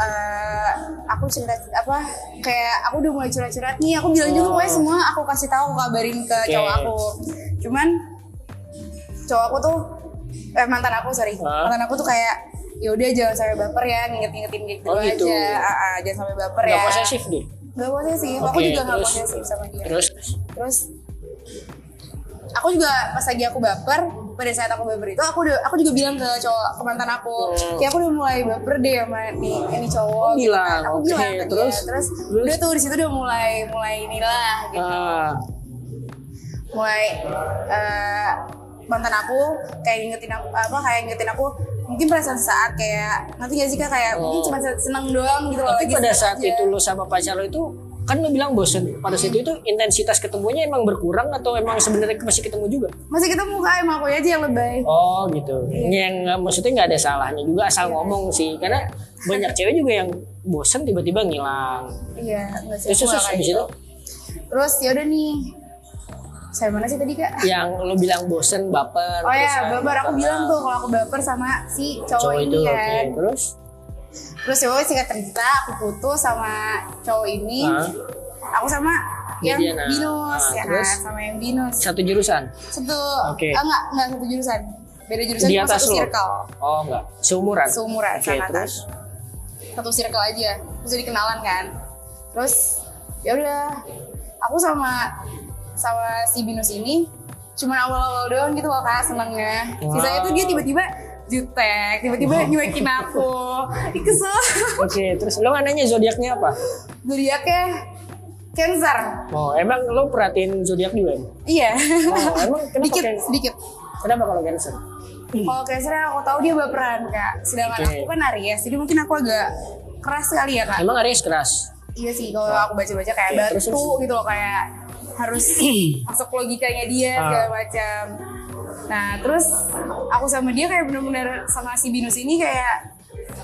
eh, aku cerita apa kayak aku udah mulai curhat-curhat nih aku bilang juga Oh. pokoknya semua aku kasih tahu aku kabarin ke Oke. cowok aku cuman cowok aku tuh eh, mantan aku sorry Hah? mantan aku tuh kayak ya udah jangan sampai baper ya nginget-ngingetin gitu, Oh, gitu. aja Ah, ah, jangan sampai baper Gak ya posesif deh. Gak posesif aku Oke, juga gak terus? posesif sama dia Terus? terus aku juga pas lagi aku baper pada saat aku baper itu aku udah aku juga bilang ke cowok ke mantan aku Hmm. kayak aku udah mulai baper deh sama nih ini cowok Oh, gitu bilang. kan. aku Oke, bilang ke terus? dia terus, Terus? udah tuh di situ udah mulai mulai inilah gitu Ah, mulai eh, mantan aku kayak ngingetin aku apa kayak ngingetin aku mungkin perasaan saat kayak nanti gak sih kak kayak mungkin Oh. cuma seneng doang gitu loh tapi pada saat aja. itu lo sama pacar lo itu kan lo bilang bosen. Pada saat itu intensitas ketemunya emang berkurang atau emang sebenarnya masih ketemu juga? masih ketemu kak emang aku aja yang lebay Oh gitu. Yang nggak- maksudnya nggak ada salahnya juga asal Iya. ngomong sih. Karena banyak cewek juga yang bosen tiba-tiba ngilang. iya nggak sih Terus terus habis gitu. itu terus ya udah nih saya mana sih tadi kak yang lo bilang bosen baper. Oh ya, kan, baper aku bilang tuh kalau aku baper sama si cowok, cowok ini itu kan. Terus Terus ya singkat cerita aku putus sama cowok ini. Aku sama yang Jadian, ah. binus ya terus? kan, sama yang binus. satu jurusan. Satu, Oke. ah, enggak, enggak satu jurusan. Beda jurusan Di atas satu circle. Oh enggak. Seumuran. Seumuran, Oke, seangkatan. terus Satu circle aja. Terus jadi kenalan kan. Terus ya udah, aku sama sama si binus ini cuma awal-awal doang gitu loh kak senengnya. Sisanya Wow. tuh dia tiba-tiba jutek, tiba-tiba nyuekin aku. Ih, kesel. Oke, terus lo nggak nanya zodiaknya apa? Zodiaknya Cancer. Oh, emang lo perhatiin zodiak juga? Em? Iya. Oh, emang kenapa sedikit, Can- sedikit. Kenapa kalau Cancer? Kalau Cancer aku tahu dia baperan kak. Sedangkan Oke. aku kan Aries, jadi mungkin aku agak keras kali ya kak. Emang Aries keras? Iya sih, kalau aku baca-baca kayak Oke, batu terus, terus. gitu loh kayak harus masuk logikanya dia Ah. segala macam. Nah terus aku sama dia kayak bener-bener sama si Binus ini kayak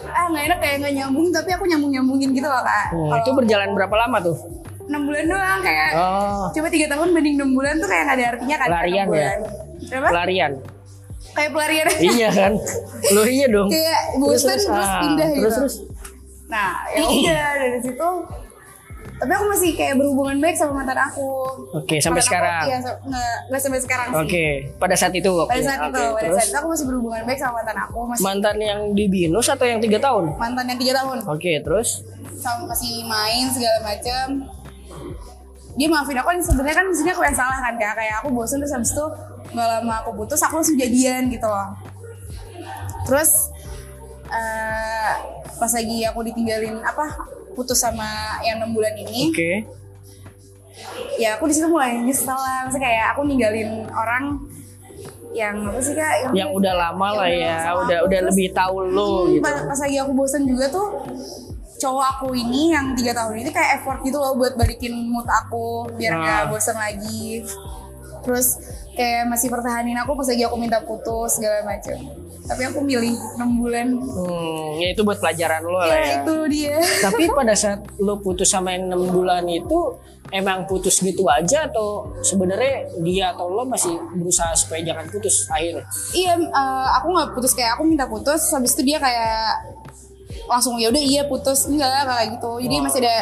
ah nggak enak kayak nggak nyambung tapi aku nyambung nyambungin gitu loh kak. Hmm, Kalau itu berjalan berapa lama tuh? enam bulan doang kayak Oh, coba tiga tahun banding enam bulan tuh kayak nggak ada artinya kan Pelarian ya? Kenapa? pelarian. kayak pelarian iya kan? Lo iya dong. kayak bosan terus, ah, pindah terus, gitu. terus. Nah, ya udah dari situ. Tapi aku masih kayak berhubungan baik sama mantan aku. Oke, sampai Mantan aku, sekarang. Iya, so- nggak nggak sampai sekarang sih. Oke, pada saat itu. Pada waktunya. saat itu, Oke, pada terus saat itu aku masih berhubungan baik sama mantan aku, masih mantan yang di binus atau yang tiga tahun? mantan yang tiga tahun, Oke, terus sama masih main segala macam. Dia maafin aku kan sebenarnya kan sini aku yang salah kan kak, kayak aku bosen terus habis itu nggak lama aku putus aku langsung jadian gitu loh. Terus eh, pas lagi aku ditinggalin apa putus sama yang enam bulan ini, oke. ya aku di situ mulai nyesel lah maksudnya kayak aku ninggalin orang yang apa sih kak Yang udah lama lah yang ya, udah aku. udah Terus, lebih tahu lo hmm, gitu. pas, pas lagi aku bosan juga tuh cowok aku ini yang tiga tahun ini kayak effort gitu loh buat balikin mood aku biar Nah. nggak bosen lagi terus kayak masih pertahanin aku pas lagi aku minta putus segala macam tapi aku milih enam bulan Hmm, ya itu buat pelajaran lo lah ya ya. itu dia Tapi pada saat lo putus sama yang 6 bulan itu emang putus gitu aja atau sebenarnya dia atau lo masih berusaha supaya jangan putus akhirnya? iya eh, aku nggak putus kayak aku minta putus habis itu dia kayak langsung ya udah iya putus enggak kayak gitu jadi Wah. masih ada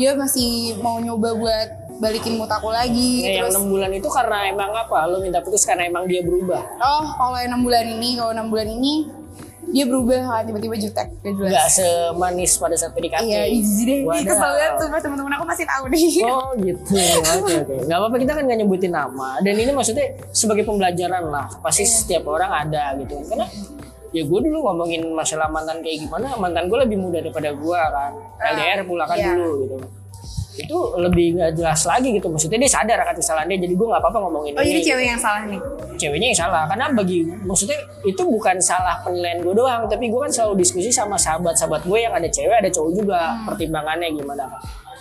dia masih mau nyoba buat balikin mood aku lagi yang terus 6 bulan itu karena emang apa? Lo minta putus karena emang dia berubah. oh kalau yang enam bulan ini kalau enam bulan ini dia berubah kan tiba-tiba jutek gak jelas Nggak semanis pada saat PDKT. iya jijik deh Wadah. kesel banget tuh teman-teman aku masih tahu nih Oh gitu, oke oke. Gak apa-apa kita kan nggak nyebutin nama. Dan ini maksudnya sebagai pembelajaran lah. Pasti Iya. setiap orang ada gitu. Karena ya gue dulu ngomongin masalah mantan kayak gimana, mantan gue lebih muda daripada gue kan. LDR pula kan iya. dulu gitu. Itu lebih nggak jelas lagi gitu. Maksudnya dia sadar akan kesalahan dia. Jadi gue nggak apa-apa ngomongin oh ini. jadi cewek yang salah nih Ceweknya yang salah. Karena bagi maksudnya itu bukan salah penilaian gue doang. Tapi gue kan selalu diskusi sama sahabat-sahabat gue yang ada cewek ada cowok juga. Hmm. Pertimbangannya gimana kan.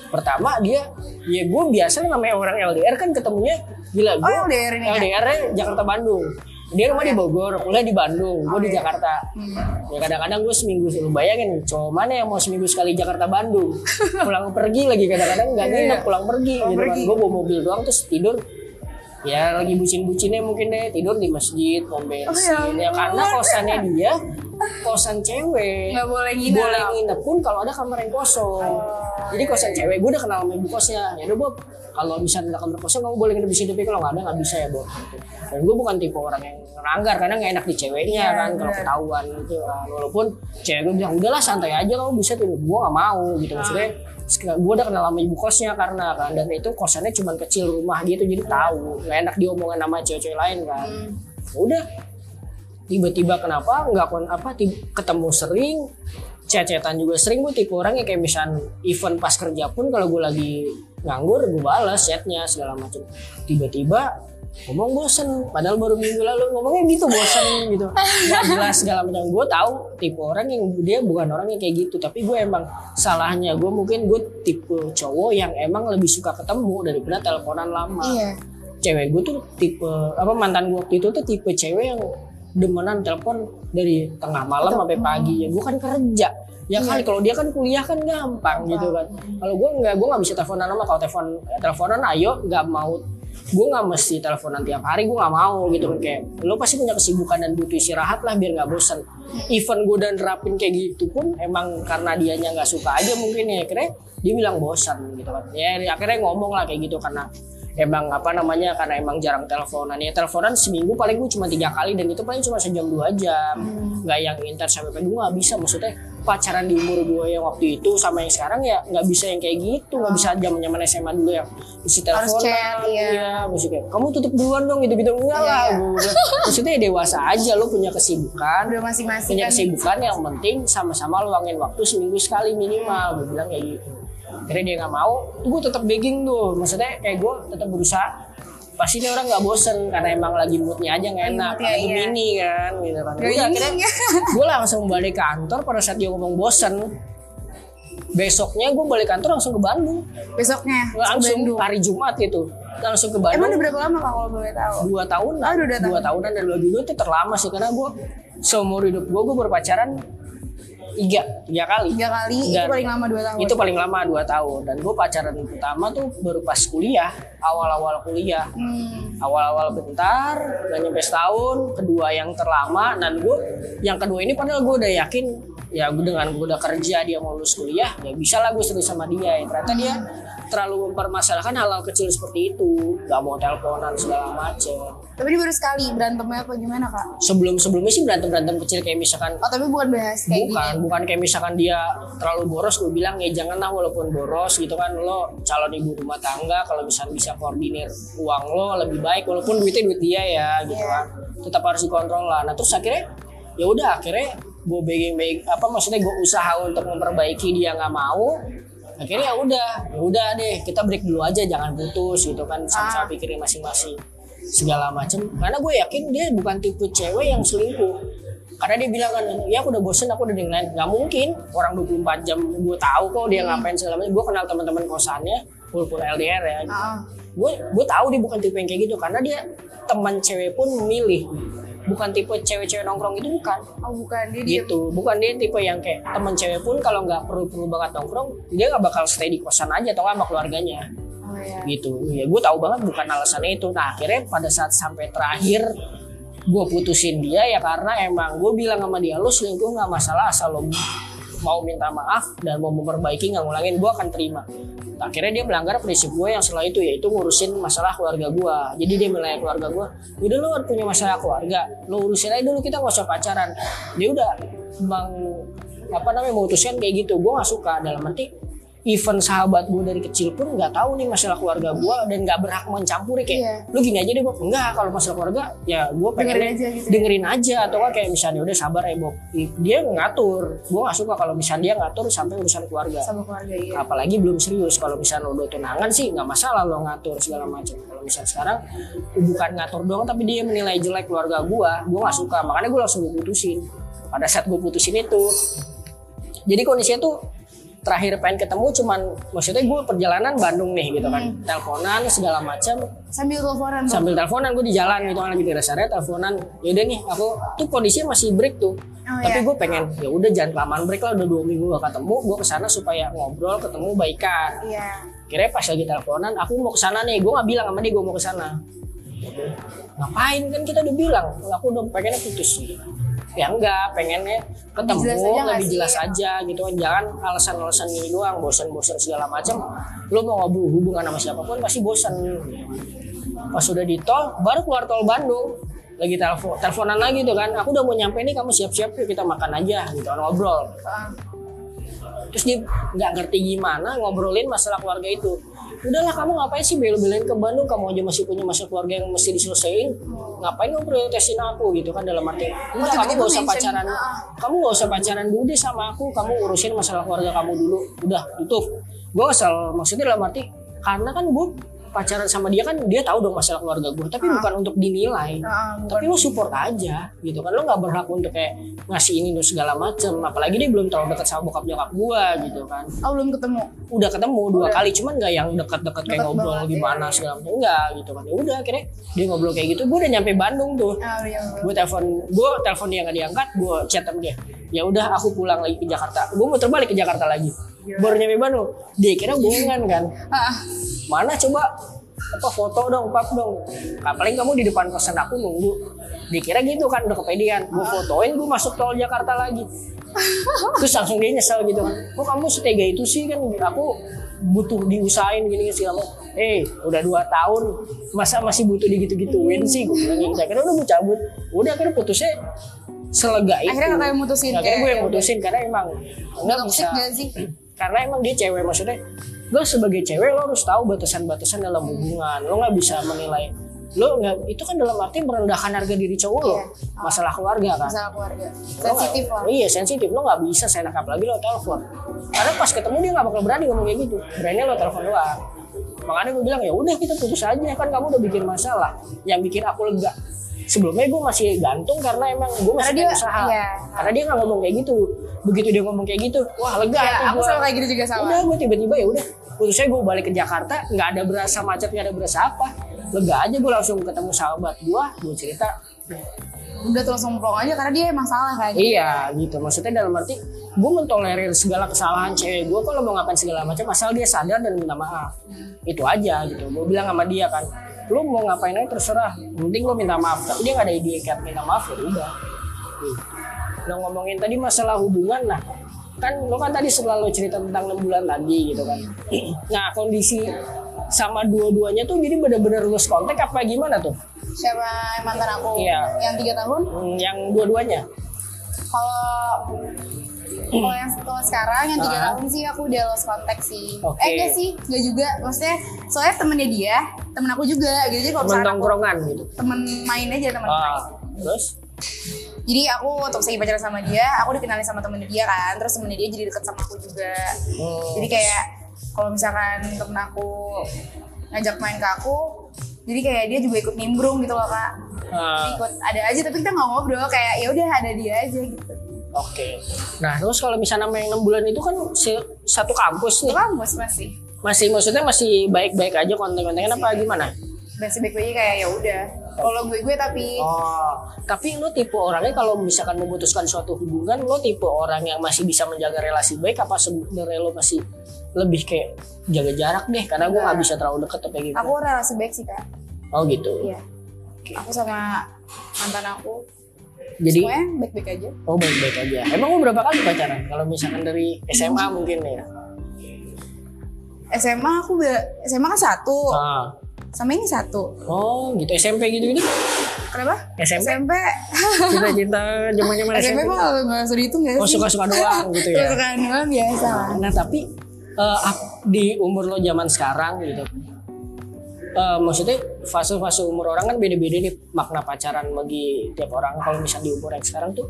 Pertama dia ya gue biasa namanya orang LDR kan ketemunya gila gue Oh, LDR ini ya? LDR-nya Jakarta Bandung dia rumah di Bogor kuliah di Bandung gue Oh, di iya. Jakarta. Hmm. ya kadang-kadang gue seminggu lu bayangin cowok mana yang mau seminggu sekali Jakarta Bandung? Pulang pergi lagi kadang-kadang nggak Iya, nginep iya. pulang pergi Pulang gitu kan. gue bawa mobil doang terus tidur. Ya lagi bucin-bucinnya mungkin deh tidur di masjid bensin Oh, ya ya karena kosannya dia kosan cewek. Nggak boleh nginep. Boleh nginep pun kalau ada kamar yang kosong. Jadi kosan cewek gue udah kenal sama ibu kosnya. Ya udah Bob, kalau misalnya ada kamar kosong kamu boleh nginep di sini tapi kalau nggak ada nggak bisa ya. Gitu. Dan gue bukan tipe orang yang ngelanggar karena nggak enak di ceweknya Iya, kan kalau ketahuan gitu kan. Walaupun cewek gue bilang udahlah santai aja kamu bisa tuh. Gue nggak mau gitu maksudnya. Gue udah kenal sama ibu kosnya karena kan dan itu kosannya cuma kecil rumah dia tuh jadi tahu nggak enak diomongin sama cewek-cewek lain kan. Hmm. Udah tiba-tiba kenapa nggak kon apa tib- ketemu sering cecetan juga sering gue tipe orang yang kayak misal event pas kerja pun kalau gue lagi nganggur gue balas chatnya segala macam tiba-tiba ngomong bosen padahal baru minggu lalu ngomongnya gitu bosen gitu. Nggak jelas segala macam gue tahu tipe orang yang dia bukan orang yang kayak gitu tapi gue emang salahnya. Gue mungkin gue tipe cowok yang emang lebih suka ketemu daripada teleponan lama. Iya. Cewek gue tuh tipe apa mantan gue waktu itu tuh tipe cewek yang demenan telepon dari tengah malam sampai pagi. Ya gue kan kerja. Ya kali kalau dia kan kuliah kan gampang gitu kan. Kalau gue nggak gue nggak bisa teleponan sama kalau telepon teleponan ayo nggak mau. Gue nggak mesti teleponan tiap hari gue nggak mau gitu kan. Kayak lo pasti punya kesibukan dan butuh istirahat lah biar nggak bosan even gue dan rapin kayak gitu pun emang karena dianya nggak suka aja mungkin ya. Akhirnya dia bilang bosan gitu kan. Ya akhirnya ngomong lah kayak gitu karena emang apa namanya karena emang jarang teleponan. Ya teleponan seminggu paling gue cuma tiga kali dan itu paling cuma sejam dua jam. Nggak yang intens sampai pagi gue nggak bisa. Maksudnya pacaran di umur gue yang waktu itu sama yang sekarang ya nggak bisa yang kayak gitu. Nggak bisa zaman zaman SMA dulu yang mesti teleponan. chat, iya. mesti kayak kamu tutup duluan dong gitu gitu enggak lah Iya. gue maksudnya ya dewasa aja lo punya kesibukan. Udah masing-masing punya kan. kesibukan yang penting sama-sama luangin waktu seminggu sekali minimal gue bilang kayak gitu akhirnya dia nggak mau. Gue tetap begging tuh. Maksudnya kayak gue tetap berusaha. Pasti ini orang nggak bosen karena emang lagi moodnya aja nggak enak. moodnya, karena iya. Gemini kan gitu kan. Udah, akhirnya gue langsung balik kantor pada saat dia ngomong bosen. Besoknya gue balik kantor langsung ke Bandung. Besoknya ke langsung Bandung. hari Jumat gitu. Langsung ke emang Bandung. udah berapa lama kalau boleh tahu? Dua tahun Oh, dua tahun. dua tahunan. dan dua dulu itu terlama sih karena gue seumur hidup gue gue berpacaran tiga tiga kali. Tiga kali? Itu Dan paling lama dua tahun? Itu paling lama dua tahun. Dan gue pacaran pertama tuh baru pas kuliah awal-awal kuliah. Hmm. awal-awal bentar nggak nyampe setahun kedua yang terlama dan gue yang kedua ini padahal gue udah yakin ya gue dengan gue udah kerja dia mau lulus kuliah ya bisa lah gue serius sama dia. Ya ternyata dia terlalu mempermasalahkan hal-hal kecil seperti itu. Nggak mau teleponan segala macem. Tapi ini baru sekali berantemnya apa gimana kak? Sebelum sebelumnya sih berantem berantem kecil kayak misalkan oh tapi bukan bahas kayak bukan gini. bukan kayak misalkan dia terlalu boros gue bilang ya janganlah walaupun boros gitu kan. Lo calon ibu rumah tangga kalau misalnya bisa koordinir uang lo lebih baik walaupun duitnya duit dia ya gitu Iya. kan. Tetap harus dikontrol lah. Nah terus akhirnya ya udah akhirnya gue begging begging apa maksudnya gue usaha untuk memperbaiki dia nggak mau akhirnya ya udah ya udah deh kita break dulu aja jangan putus gitu kan sama-sama Ah. pikirin masing-masing segala macem. Karena gue yakin dia bukan tipe cewek yang selingkuh. Karena dia bilang kan ya aku udah bosen aku udah dengan lain. Nggak mungkin. Orang 24 jam gue tahu kok dia ngapain segala macam gue kenal teman-teman kosannya walaupun LDR ya. Ah, gue gue tahu dia bukan tipe yang kayak gitu karena dia teman cewek pun memilih bukan tipe cewek-cewek nongkrong itu bukan. Oh bukan. Dia gitu. Bukan dia tipe yang kayak teman cewek pun kalau nggak perlu perlu banget nongkrong dia nggak bakal stay di kosan aja atau sama keluarganya. Oh iya. gitu. Ya gue tahu banget bukan alasannya itu. Nah akhirnya pada saat sampai terakhir gue putusin dia ya karena emang gue bilang sama dia lo selingkuh nggak masalah asal lo mau minta maaf dan mau memperbaiki nggak ngulangin gue akan terima. Akhirnya dia melanggar prinsip gue yang setelah itu yaitu ngurusin masalah keluarga gue jadi dia melayani keluarga gue udah kan punya masalah keluarga lo urusin aja dulu kita nggak usah pacaran. Dia udah bang apa namanya memutuskan kayak gitu. Gue nggak suka dalam arti even sahabat gue dari kecil pun nggak tahu nih masalah keluarga gue dan nggak berhak mencampuri kayak Iya. lu gini aja deh Bob. Enggak kalau masalah keluarga ya gue pengen Dengerin aja gitu ya. dengerin aja. Atau kan kayak misalnya udah sabar ya Bob. Dia ngatur. Gue nggak suka kalau misalnya dia ngatur sampai urusan keluarga. Sama keluarga iya. apalagi belum serius. Kalau misalnya udah tunangan sih nggak masalah lo ngatur segala macam. Kalau misalnya sekarang bukan ngatur doang tapi dia menilai jelek keluarga gua gua nggak suka. Makanya gua langsung gua putusin. Pada saat gua putusin itu. Jadi kondisinya tuh terakhir pengen ketemu cuman maksudnya gue perjalanan Bandung nih gitu kan. Teleponan segala macam Sambil teleponan sambil teleponan gue di jalan gitu kan lagi di rest area teleponan yaudah nih aku tuh kondisinya masih break tuh. Oh, tapi iya. gue pengen ya udah jangan kelamaan break lah udah dua minggu gak ketemu gue ke sana supaya ngobrol ketemu baikan. Iya. kira pas lagi teleponan aku mau ke sana nih gue nggak bilang sama dia gue mau ke sana ngapain kan kita udah bilang aku udah pengennya putus ya enggak pengennya ketemu jelas aja lebih sih? jelas aja gitu kan. Jangan alasan-alasan ini doang bosan-bosan segala macam. Lo mau ngobrol hubungan sama siapa pun pasti bosan pas udah di tol baru keluar tol Bandung. Lagi telepon teleponan lagi tuh kan. Aku udah mau nyampe nih kamu siap-siap yuk kita makan aja gitu kan ngobrol. Ah, terus dia nggak ngerti gimana ngobrolin masalah keluarga itu. Udahlah kamu ngapain sih bela-belain ke Bandung? Kamu aja masih punya masalah keluarga yang mesti diselesaikan. Ngapain kamu prioritasin aku? Gitu kan dalam arti enggak kamu gak usah pacaran. Ah. kamu gak usah pacaran dulu deh sama aku. Kamu urusin masalah keluarga kamu dulu. Udah tutup. Gue asal maksudnya dalam arti karena kan gue pacaran sama dia kan dia tahu dong masalah keluarga gue tapi bukan untuk dinilai ah, bukan. tapi lo support aja gitu kan lo nggak berhak untuk kayak ngasih ini dan segala macem apalagi dia belum terlalu dekat sama bokap nyokap gua gitu kan Oh belum ketemu. udah ketemu dua Udah. kali cuman nggak yang dekat-dekat kayak ngobrol banget, gimana iya. segala macam enggak gitu kan ya udah akhirnya dia ngobrol kayak gitu gue udah nyampe Bandung tuh Ah iya. iya. gue telepon gue telepon dia nggak diangkat gue chat sama dia ya udah aku pulang lagi ke Jakarta gue mau terbalik ke Jakarta lagi baru nyampe Bandung dia kira bohongan kan. Ah, mana coba? Apa foto dong pap dong. Nah, paling kamu di depan kosan aku nunggu. Dikira gitu kan udah kepedean. Gue fotoin gue masuk tol Jakarta lagi. Terus langsung dia nyesel gitu. Kan kok kamu setega itu sih kan? Aku butuh diusahain gini segala macam. Eh udah dua tahun masa masih butuh digitu-gituin sih? Gue bilang gitu. Akhirnya udah gue cabut. Udah akhirnya putusnya selega itu Akhirnya kakak yang mutusin, akhirnya gue yang ya mutusin karena emang nggak bisa. gak sih? Karena emang dia cewek maksudnya gue sebagai cewek lo harus tahu batasan-batasan dalam hubungan. Lo nggak bisa menilai lo nggak itu kan dalam arti merendahkan harga diri cowok lo. Iya. masalah keluarga kan. Masalah keluarga. Lo Sensitif lah. iya sensitif. Lo nggak bisa seenak apalagi lo telepon. Karena pas ketemu dia nggak bakal berani ngomong kayak gitu. Berani lo telepon doang. Makanya gue bilang ya udah kita putus aja. Kan kamu udah bikin masalah. Yang bikin aku lega. Sebelumnya gue masih gantung karena emang gue masih Karena dia- usaha. iya. karena dia nggak ngomong kayak gitu begitu dia ngomong kayak gitu wah lega Ya, aku gua. sama kayak gitu juga sama. udah gue tiba-tiba ya udah putusnya gue balik ke Jakarta nggak ada berasa macet nggak ada berasa apa lega aja gue langsung ketemu sahabat gue gue cerita Udah tuh langsung plong aja karena dia emang salah kan. iya gitu maksudnya dalam arti gue mentolerir segala kesalahan cewek gue kalau mau ngapain segala macam asal dia sadar dan minta maaf itu aja gitu gue bilang sama dia kan lu mau ngapain aja terserah penting lu minta maaf tapi dia nggak ada ide kayak minta maaf ya udah gitu. Nah ngomongin tadi masalah hubungan nah kan lo kan tadi selalu cerita tentang enam bulan tadi gitu kan nah kondisi sama dua-duanya tuh jadi benar-benar lulus kontak apa gimana tuh Siapa mantan aku Iya. yang tiga tahun? Hmm, yang dua-duanya Kalau kalau yang kalau sekarang yang tiga Ah. tahun sih aku udah lost contact sih. Oke. Eh enggak sih, enggak juga. Maksudnya soalnya temennya dia, temen aku juga. Gitu jadi kalau aku tongkrongan gitu temen main aja temen main. ah, terus Jadi aku waktu lagi pacaran sama dia, aku dikenalin sama temennya dia kan, terus temennya dia jadi deket sama aku juga. Hmm. Jadi kayak kalau misalkan temen aku ngajak main ke aku, jadi kayak dia juga ikut nimbrung gitu loh kak Ah, ikut ada aja tapi kita nggak ngobrol kayak ya udah ada dia aja gitu Oke. Nah terus kalau misalnya main enam bulan itu kan satu kampus nih, kampus masih masih maksudnya masih baik-baik aja konten-kontennya apa gimana? Masih baik baik kayak ya udah kalau gue gue tapi Oh, tapi lo tipe orangnya kalau misalkan memutuskan suatu hubungan, lo tipe orang yang masih bisa menjaga relasi baik apa sebenarnya lo masih lebih kayak jaga jarak deh karena gue nggak Enggak. bisa terlalu deket apa gitu. aku relasi baik sih kak Oh gitu. iya aku sama mantan aku Jadi semuanya baik baik aja oh baik-baik aja. Emang lo berapa kali pacaran? Kalau misalkan dari SMA mungkin ya. SMA aku SMA kan satu Ah. Sama ini satu Oh gitu SMP gitu gitu. kenapa SMP SMP cinta-cinta zaman-zaman SMP SMP. mah nggak usah dihitung ya Oh sih suka-suka doang gitu ya. suka doang biasa Nah tapi ap- di umur lo zaman sekarang gitu, eh, maksudnya fase-fase umur orang kan beda-beda nih makna pacaran bagi tiap orang. Kalau misalnya di umur yang sekarang tuh,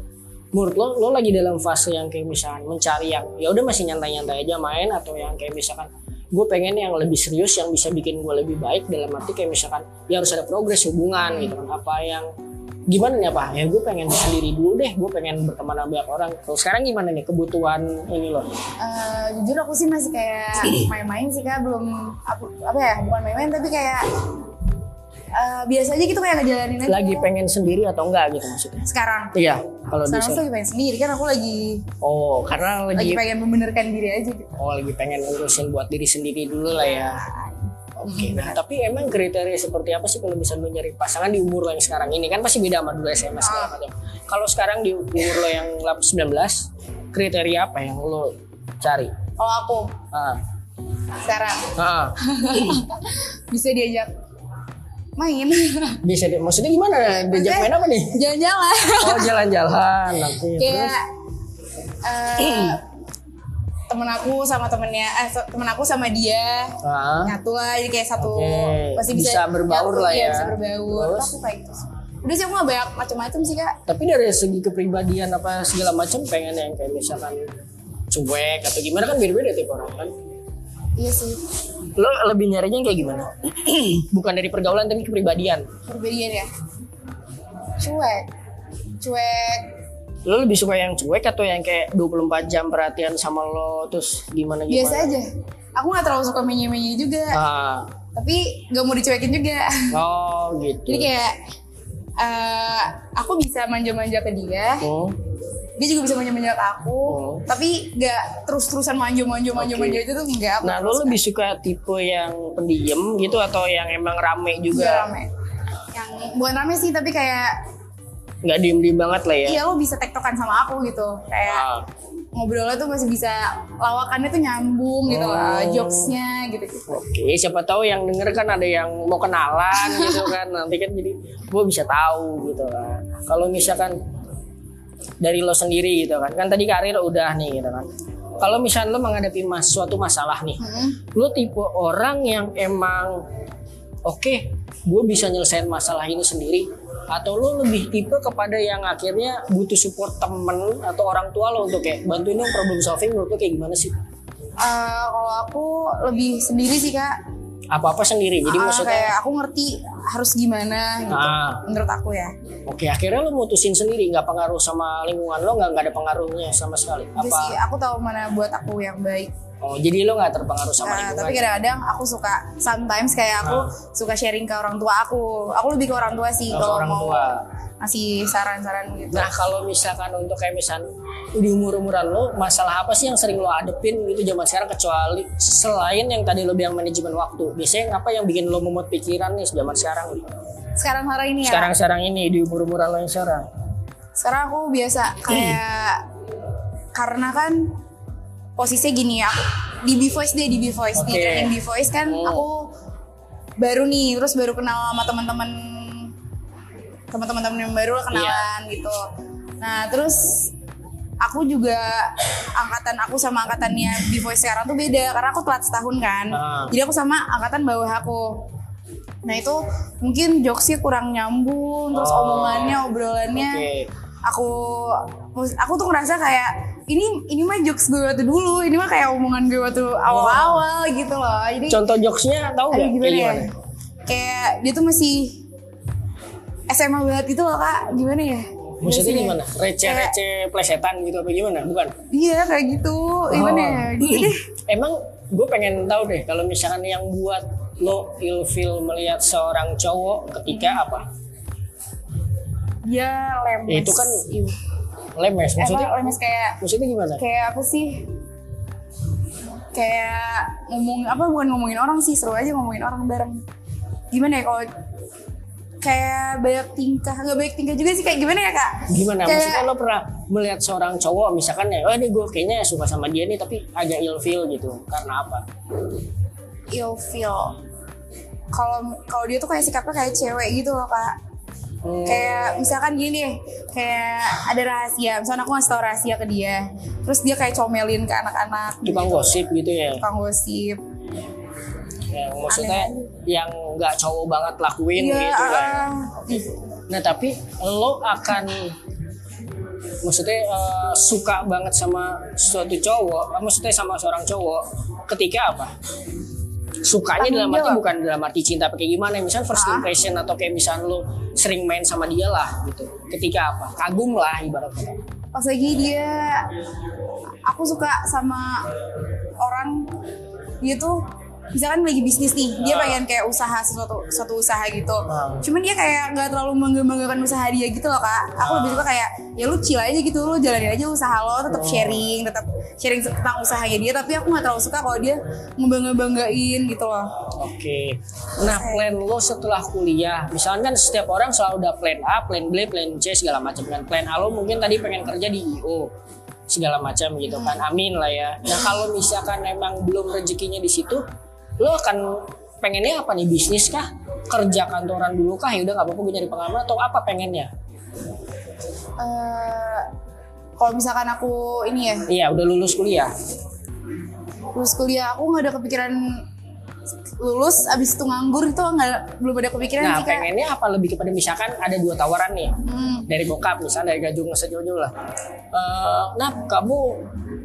menurut lo lo lagi dalam fase yang kayak misalnya mencari yang ya udah masih nyantai-nyantai aja main atau yang kayak misalkan gue pengen yang lebih serius yang bisa bikin gue lebih baik dalam arti kayak misalkan ya harus ada progres hubungan gitu kan. Apa yang gimana nih apa? Ya gue pengen sendiri dulu deh gue pengen berteman sama banyak orang. Kalau sekarang gimana nih kebutuhan ini lo? Eh, jujur aku sih masih kayak main-main sih kak. Belum apa, apa ya bukan main-main tapi kayak eh, biasa aja gitu kayak ngejalanin aja. Lagi pengen sendiri atau enggak gitu maksudnya? Sekarang? Iya kalau sekarang tuh bisa lagi pengen sendiri kan aku lagi oh karena lagi lagi pengen membenarkan diri aja gitu. Oh lagi pengen ngurusin buat diri sendiri dulu lah ya. Oke, nah tapi emang kriteria seperti apa sih kalau misalnya lo nyari pasangan di umur lo yang sekarang ini? Kan pasti beda sama dulu SMA segala macam. Kalau sekarang di umur lo yang 19, kriteria apa yang lo cari? kalau aku? Ah, sekarang? Ah. bisa diajak main bisa deh. Maksudnya gimana? Diajak main apa nih? jalan-jalan Oh jalan-jalan. Kayak eh, temen aku sama temennya eh temen aku sama dia Ah. nyatu lah jadi kayak satu Oke, pasti bisa bisa, berbaur nyatu, lah iya, ya. bisa berbaur Terus? aku kayak gitu udah sih aku nggak banyak macam-macam sih kak Tapi dari segi kepribadian apa segala macam pengen yang kayak misalkan cuek atau gimana kan beda-beda tipe orang kan. Iya sih. Lo lebih nyarinya kayak gimana? Bukan dari pergaulan tapi kepribadian. perbedaan ya. Cuek. Cuek. Lo lebih suka yang cuek atau yang kayak 24 jam perhatian sama lo terus gimana gimana? biasa aja. Aku nggak terlalu suka menye-menye juga. Ah, tapi nggak mau dicuekin juga. Oh gitu. jadi kayak eh, aku bisa manja-manja ke dia. Oh, dia juga bisa manja-manja ke aku Oh. tapi nggak terus-terusan manja-manja manja-manja itu tuh enggak Nah lo lebih suka tipe yang pendiam gitu atau yang emang rame juga juga? rame yang bukan rame sih tapi kayak Nggak diem-diem banget lah ya? iya lo bisa tektokan sama aku gitu kayak Ah, ngobrolnya tuh masih bisa lawakannya tuh nyambung gitu lah Oh. jokesnya gitu gitu Oke, siapa tahu yang denger kan ada yang mau kenalan gitu kan. Nanti kan jadi gue bisa tahu gitu kan. Kalau misalkan dari lo sendiri gitu kan. Kan tadi karir udah nih gitu kan. Kalau misalnya lo menghadapi mas, suatu masalah nih, lo tipe orang yang emang oke, gue bisa nyelesain masalah ini sendiri atau lo lebih tipe kepada yang akhirnya butuh support temen atau orang tua lo untuk kayak bantuin dong problem solving menurut lo kayak gimana sih? Eh, kalau aku lebih sendiri sih kak Apa-apa sendiri. Jadi Ah, maksudnya kayak aku ngerti harus gimana gitu Ah. menurut aku ya Oke, akhirnya lo mutusin sendiri, nggak pengaruh sama lingkungan lo, nggak nggak ada pengaruhnya sama sekali. Udah sih Apa? aku tahu mana buat aku yang baik Oh, jadi lo nggak terpengaruh sama Nah, lingkungan? tapi kadang-kadang aku suka sometimes kayak aku suka sharing ke orang tua aku. Aku lebih ke orang tua sih Oh, kalau mau tua. ngasih saran-saran gitu. Nah, kalau misalkan untuk kayak misal di umur-umuran lo, masalah apa sih yang sering lo adepin gitu zaman sekarang kecuali selain yang tadi lo bilang manajemen waktu. Biasanya apa yang bikin lo memut pikiran nih zaman sekarang? Sekarang sekarang ini ya. Sekarang-sekarang ini di umur-umuran lo yang sekarang. Sekarang aku biasa kayak karena kan posisinya gini ya. Aku, di B Voice deh di B Voice di Oke. training B Voice kan Hmm. aku baru nih terus baru kenal sama teman-teman teman-teman yang baru kenalan Iya. gitu. Nah terus aku juga angkatan aku sama angkatannya di Voice sekarang tuh beda karena aku telat setahun kan. Ah. Jadi aku sama angkatan bawah aku. Nah itu mungkin jokesnya kurang nyambung, terus Oh. omongannya, obrolannya Oke. aku aku tuh ngerasa kayak ini ini mah jokes gue waktu dulu, ini mah kayak omongan gue waktu awal-awal gitu loh. Jadi Contoh jokesnya tahu Aduh, nggak? gimana ya? kayak dia tuh masih SMA banget gitu loh kak gimana ya Maksudnya Biasanya. gimana? Receh-receh plesetan gitu apa gimana? Bukan? iya kayak gitu gimana ya Oh. deh Emang gue pengen tahu deh kalau misalkan yang buat lo ilfil melihat seorang cowok ketika apa? dia lemes Ya, itu kan Iu. Lemes maksudnya? Emang lemes kayak Maksudnya gimana? kayak apa sih kayak ngomong apa bukan ngomongin orang sih seru aja ngomongin orang bareng gimana ya kalau kayak banyak tingkah nggak banyak tingkah juga sih kayak gimana ya kak Gimana? Kayak- Maksudnya lo pernah melihat seorang cowok misalkan ya, oh ini gue kayaknya suka sama dia nih tapi agak ilfil gitu. Karena apa? feel kalau kalau dia tuh kayak sikapnya kayak cewek gitu loh kak Hmm, kayak misalkan gini kayak ada rahasia misalkan aku ngasih tau rahasia ke dia terus dia kayak comelin ke anak-anak tukang gosip gitu ya. tukang gosip Yang maksudnya yang nggak cowok banget lakuin iya gitu kan. ah. Nah tapi lo akan maksudnya eh, suka banget sama suatu cowok, eh, maksudnya sama seorang cowok ketika apa? Sukanya Tanggung dalam arti bukan dalam arti cinta apa kayak gimana, misal first Ah. impression atau kayak misal lo sering main sama dia lah gitu. Ketika apa? Kagum lah ibaratnya. pas lagi dia aku suka sama orang dia tuh misalkan lagi bisnis nih dia Ah. pengen kayak usaha sesuatu suatu usaha gitu Ah. cuman dia kayak nggak terlalu membanggakan usaha dia gitu loh kak aku lebih suka kayak ya lu chill aja gitu lu jalanin aja usaha lo tetap sharing tetap sharing tentang usahanya dia tapi aku nggak terlalu suka kalau dia ngebangga banggain gitu loh Oke. Nah, plan lo setelah kuliah, misalkan kan setiap orang selalu ada plan A, plan B, plan C segala macam kan. Plan A lo mungkin tadi pengen kerja di IO segala macam gitu kan. Amin lah ya. Nah, kalau misalkan emang belum rezekinya di situ, lo akan pengennya apa nih bisnis kah? Kerja kantoran dulu kah? Ya udah nggak apa-apa gue nyari pengalaman atau apa pengennya? Eh, kalau misalkan aku ini ya Iya, udah lulus kuliah. lulus kuliah aku nggak ada kepikiran lulus abis itu nganggur itu nggak belum ada kepikiran Nah, sih kak pengennya apa lebih kepada misalkan ada dua tawaran nih. Hmm, dari bokap misalnya dari gajung sejojo lah Eh, nah kamu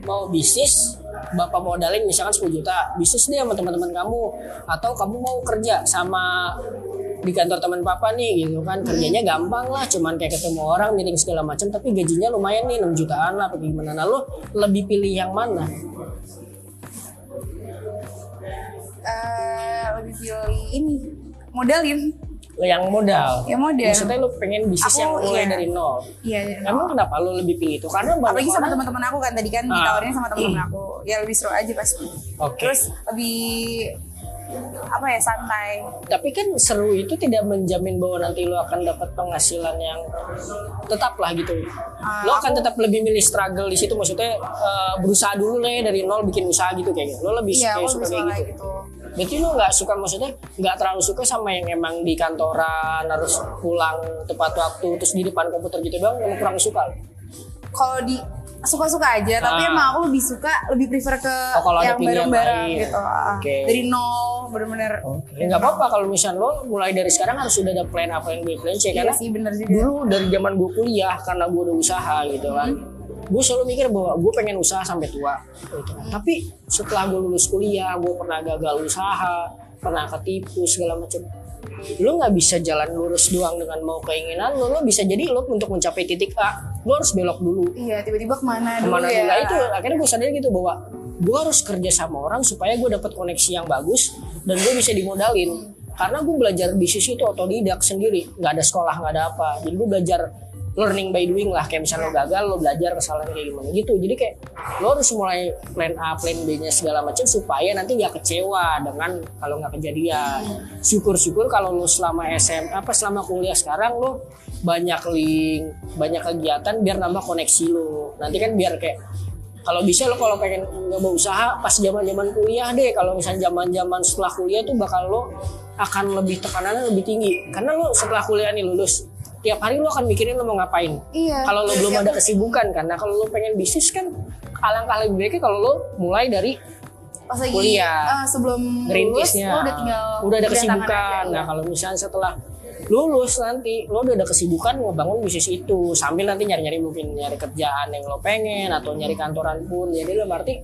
mau bisnis bapak modalin misalkan 10 juta bisnis deh sama teman-teman kamu. Atau kamu mau kerja sama di kantor teman papa nih gitu kan. Kerjanya gampang lah cuman kayak ketemu orang meeting segala macam tapi gajinya lumayan nih 6 jutaan lah apa gimana. Nah lo lebih pilih yang mana? Eh, lebih pilih ini modalin yang modal. Ya modal. Maksudnya lo pengen bisnis Aku, yang mulai iya. dari nol. Iya jadi emang kenapa lo lebih pilih itu? Karena banyak apalagi sama teman-teman aku kan tadi kan Ah. ditawarin sama teman-teman aku. Ya lebih seru aja pasti. Oke. terus lebih apa ya santai Tapi kan seru itu tidak menjamin bahwa nanti lo akan dapat penghasilan yang tetap lah gitu. Ah, lo akan aku- tetap lebih milih struggle di situ maksudnya eh, berusaha dulu lah ya, dari nol bikin usaha gitu kayaknya. Lo lebih iya kayak suka kayak kayak gitu. gitu Berarti lo nggak suka maksudnya nggak terlalu suka sama yang emang di kantoran harus pulang tepat waktu terus di depan komputer gitu doang yang kurang suka. kalau di suka-suka aja tapi Ah. emang aku lebih suka lebih prefer ke Oh, kalau yang bareng-bareng gitu ah. Oke. dari nol bener-bener Ya nggak apa-apa kalau misalnya lo mulai dari sekarang harus sudah ada plan apa yang B, plan C iya karena sih bener juga dulu dari zaman gue kuliah karena gue udah usaha gitu kan gue selalu mikir bahwa gue pengen usaha sampai tua gitu kan. tapi setelah gue lulus kuliah gue pernah gagal usaha pernah ketipu segala macam. Lo nggak bisa jalan lurus doang dengan mau keinginan lo lo bisa jadi lo untuk mencapai titik A lo harus belok dulu. Iya tiba-tiba ke mana dulu ke mana ya? Dulu Nah, itu akhirnya gue sadar gitu bahwa gue harus kerja sama orang supaya gue dapat koneksi yang bagus dan gue bisa dimodalin. Karena gue belajar bisnis itu otodidak sendiri. Nggak ada sekolah nggak ada apa. Jadi gue belajar learning by doing lah. Kayak misalnya lo gagal lo belajar kesalahan kayak gimana gitu. Jadi kayak lo harus mulai plan A plan B nya segala macam supaya nanti nggak kecewa dengan kalau nggak kejadian. Syukur-syukur kalau lo selama SM apa selama kuliah sekarang lo banyak link banyak kegiatan biar nambah koneksi lo. Nanti kan biar kayak kalau bisa lo kalau pengen nyoba usaha pas zaman zaman kuliah deh. Kalau misalnya zaman zaman setelah kuliah tuh bakal lo akan lebih tekanannya lebih tinggi. Karena lo setelah kuliah nih lulus tiap hari lo akan mikirin lo mau ngapain. Iya. Kalau lo belum ada kesibukan karena kalau lo pengen bisnis kan alangkah lebih baiknya kalau lo mulai dari pas lagi kuliah. ah, sebelum lulus lo udah tinggal udah ada kesibukan. aja, nah iya. kalau misalnya setelah lulus nanti lo udah ada kesibukan ngebangun bisnis itu. Sambil nanti nyari-nyari mungkin nyari kerjaan yang lo pengen atau nyari kantoran pun. Jadi lo berarti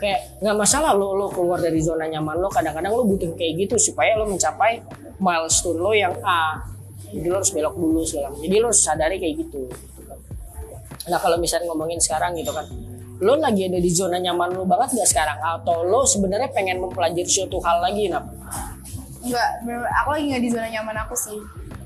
kayak nggak masalah lo lo keluar dari zona nyaman lo kadang-kadang lo butuh kayak gitu supaya lo mencapai milestone lo yang A jadi lo harus belok dulu segala jadi lo sadari kayak gitu nah kalau misalnya ngomongin sekarang gitu kan lo lagi ada di zona nyaman lo banget gak sekarang atau lo sebenarnya pengen mempelajari suatu hal lagi nah Enggak, aku lagi nggak di zona nyaman aku sih.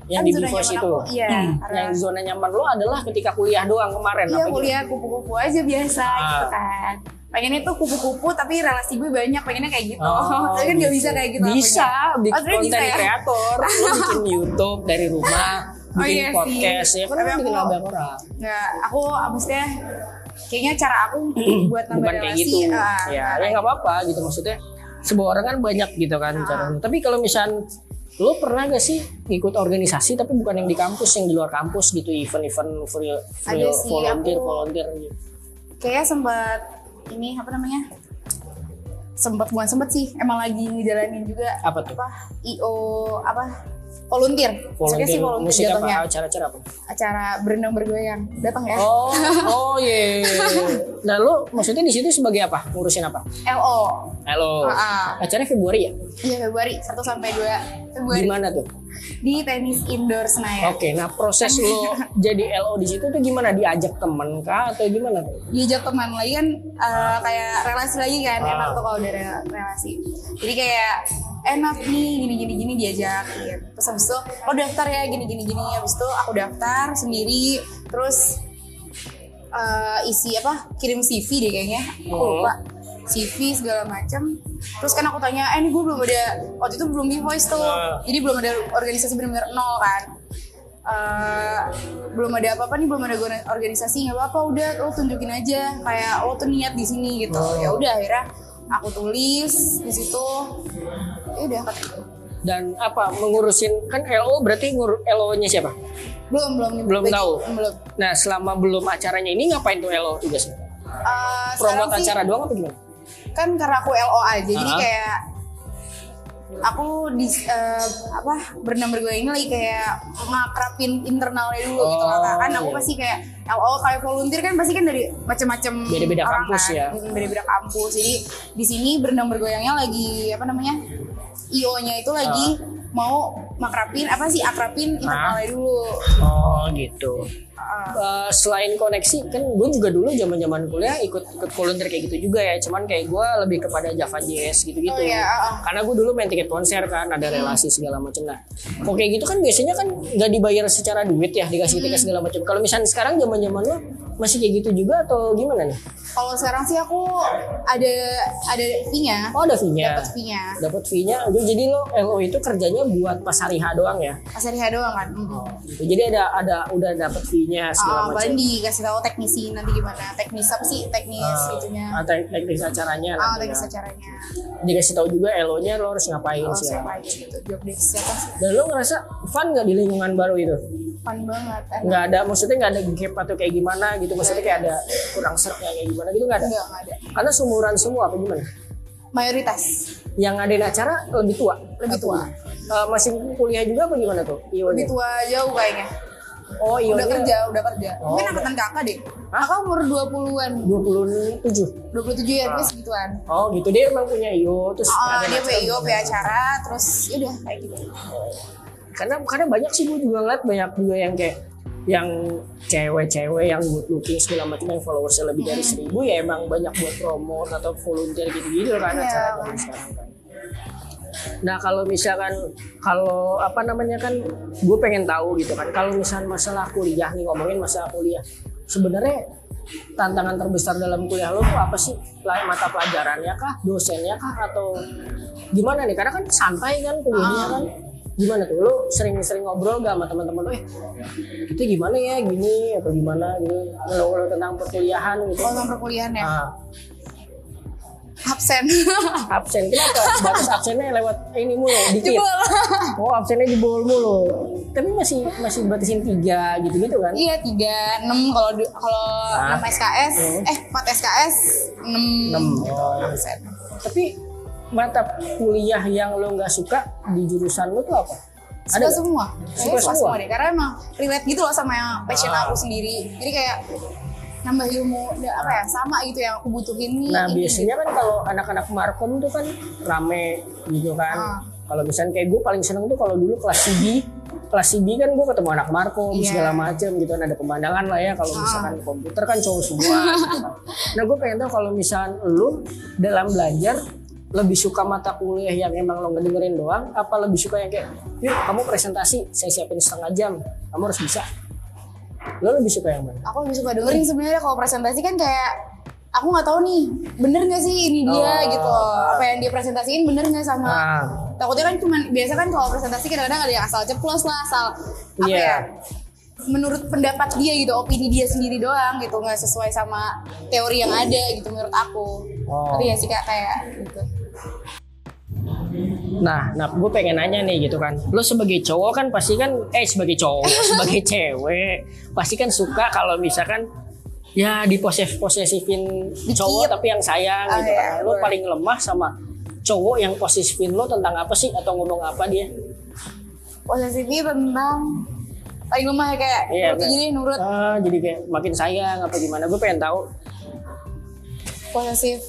yang Kan di nyaman itu aku, iya, Hmm. karena- yang zona nyaman lo adalah ketika kuliah doang kemarin Iya gitu? kuliah kupu-kupu aja biasa Ah. gitu kan. Pengennya tuh kupu-kupu tapi relasi gue banyak, pengennya kayak gitu. Oh, tapi kan nggak bisa kayak gitu. Bisa, akunya. bikin Oh, konten bisa ya? kreator, lo bikin YouTube dari rumah, Oh, bikin iya sih. podcast ya kan Tapi bikin banyak orang. Nggak, aku maksudnya kayaknya cara aku buat nambah Bukan kayak relasi. gitu. ah, ya, nggak ya nggak apa-apa gitu maksudnya. Sebuah orang kan banyak gitu kan Ah. cara. Tapi kalau misal lo pernah gak sih ikut organisasi tapi bukan yang di kampus, yang di luar kampus gitu, event-event free, free sih, volunteer, aku- volunteer gitu. Kayaknya sempat ini apa namanya? Sempat bukan sempat sih, emang lagi ngejalanin juga Apa tuh? apa IO apa volunteer. Maksudnya sih volunteer musik apa? jatuhnya. Acara-acara apa? Acara berenang bergoyang. Datang ya. Oh, oh iya. Nah lo maksudnya di situ sebagai apa? Ngurusin apa? LO. Halo. Ah, ah. Acaranya Februari ya? Iya Februari 1 sampai 2 Februari Di mana tuh? di tenis indoor Senayan. Oke, nah proses lo jadi LO di situ tuh gimana? Diajak temen kah atau gimana tuh? Diajak teman lagi kan eh, kayak relasi lagi kan Ah. enak tuh kalau udah re- relasi. Jadi kayak enak nih gini gini gini diajakin. Terus habis itu lo daftar ya gini gini gini. Habis itu aku daftar sendiri. Terus eh, isi apa? Kirim CV deh kayaknya. Aku Hmm. lupa. CV segala macam. Terus kan aku tanya, eh ini gue belum ada waktu itu belum di voice tuh. Ah. Jadi belum ada organisasi benar-benar nol kan. Eh, belum ada apa-apa nih belum ada organisasi nggak apa-apa udah lo tunjukin aja kayak lo tuh niat di sini gitu Oh. ya udah akhirnya aku tulis di situ udah kata Dan apa mengurusin kan LO berarti ngur LO-nya siapa? belum belum Belum lagi- tahu. belum Nah, selama belum acaranya ini ngapain tuh LO tugasnya? Eh, sekarang Promote sih, acara doang apa gimana? kan karena aku LO aja jadi Ah. kayak aku di eh, apa berenang bergoyang ini lagi kayak ngakrapin internalnya dulu gitu Oh, lah kan aku iya. pasti kayak LO kayak volunteer kan pasti kan dari macam-macam Beda-beda kampus kan. ya. Mm, beda-beda kampus jadi di sini berenang bergoyangnya lagi apa namanya IO-nya itu lagi mau makrapin apa sih akrapin internalnya dulu. Oh, gitu. Eh, selain koneksi kan gue juga dulu zaman zaman kuliah ikut ikut volunteer kayak gitu juga ya. Cuman kayak gue lebih kepada Java JS gitu gitu Oh, iya, ah, karena gue dulu main tiket konser kan ada relasi segala macam. Nah kok kayak gitu kan biasanya kan nggak dibayar secara duit ya dikasih tiket segala macam. Kalau misalnya sekarang zaman zaman lo masih kayak gitu juga atau gimana nih kalau sekarang sih aku ada ada fee-nya oh ada fee-nya dapat fee-nya dapat fee-nya jadi lo LO itu kerjanya buat pas hari H doang ya pas hari H doang kan Mm. Gitu. jadi ada ada udah dapat fee-nya segala Ah, macam paling dikasih tahu teknisi nanti gimana teknis apa sih teknis gitunya Ah, tek- teknis acaranya ah nantinya. teknis acaranya dikasih tahu juga elo-nya lo harus ngapain kalau sih. siapa aja gitu job desk siapa sih Dan lo ngerasa fun nggak di lingkungan baru itu? fun banget enak. Nggak ada, maksudnya nggak ada gap atau kayak gimana gitu? Maksudnya kayak ada kurang sertnya kayak gimana gitu nggak ada? enggak enggak ada. Karena seumuran semua apa gimana? mayoritas. Yang ngadain acara lebih tua? lebih tua. Eh, masih kuliah juga apa gimana tuh? Io lebih tua jauh kayaknya. Oh Io udah kerja udah kerja. Oh. mungkin angkatan kakak deh. Hah? kakak umur 20-an 27 27 ya tapi segituan Oh gitu. Dia emang punya Io terus Ah, ada dia punya IO, punya acara, terus yaudah kayak gitu. karena karena banyak sih gue juga ngeliat banyak juga yang kayak yang cewek-cewek yang good looking segala macam yang followersnya lebih dari seribu ya emang banyak buat promote atau volunteer gitu-gitu kan Iya. acara zaman sekarang kan. Nah kalau misalkan kalau apa namanya kan gue pengen tahu gitu kan kalau misalkan masalah kuliah nih ngomongin masalah kuliah sebenarnya tantangan terbesar dalam kuliah lo tuh apa sih? Pela- mata pelajarannya kah dosennya kah atau gimana nih? Karena kan santai kan kuliahnya kan gimana tuh? Lo sering-sering ngobrol gak sama teman-teman lo eh itu gimana ya? Gini atau gimana gitu. Ngobrol tentang perkuliahan gitu. Kalau tentang perkuliahan ya, ah, absen. absen. Kenapa? Batas absennya lewat ini mulu dikit. Jebol. oh absennya jebol mulu. Tapi masih masih batasin tiga gitu gitu kan? Iya tiga enam. Kalau kalau Ah. enam SKS, Hmm. eh empat SKS enam Enam. gitu absen. tapi mata kuliah yang lo nggak suka di jurusan lo tuh apa Suka nggak? semua, Suka suka semua? semua deh. Karena emang relate gitu loh sama yang passion Ah. aku sendiri. Jadi kayak nambah ilmu, ya, apa ya sama gitu yang aku butuhin nih. Nah ini biasanya kan kalau anak-anak markom tuh kan rame gitu kan. Ah. Kalau misalnya kayak gue paling seneng tuh kalau dulu kelas CB, kelas CB kan gue ketemu anak Marco Iya. segala macem gitu kan ada pemandangan lah ya kalau misalkan komputer kan cowok semua gitu kan. Nah gue pengen tahu kalau misalkan lu dalam belajar lebih suka mata kuliah yang emang lo ngedengerin doang apa lebih suka yang kayak yuk kamu presentasi saya siapin setengah jam kamu harus bisa lo lebih suka yang mana? aku lebih suka dengerin sebenarnya kalau presentasi kan kayak aku nggak tahu nih bener nggak sih ini dia Oh. gitu apa yang dia presentasiin bener nggak sama Ah, takutnya kan cuman biasa kan kalau presentasi kadang-kadang ada yang asal ceplos lah asal apa Iya. ya menurut pendapat dia gitu opini dia sendiri doang gitu nggak sesuai sama teori yang ada gitu menurut aku Oh. tapi ya sih kak kayak gitu Nah, nah gue pengen nanya nih gitu kan. Lo sebagai cowok kan pasti kan, eh sebagai cowok, sebagai cewek, pasti kan suka kalau misalkan ya diposesif posesifin cowok tapi yang sayang Ah, gitu iya, kan. Lo boleh. paling lemah sama cowok yang posesifin lo tentang apa sih atau ngomong apa dia? posesifnya tentang paling lemah ya kayak Iya, kayak- jadi nurut Ah, jadi kayak makin sayang apa gimana? Gue pengen tahu. posesif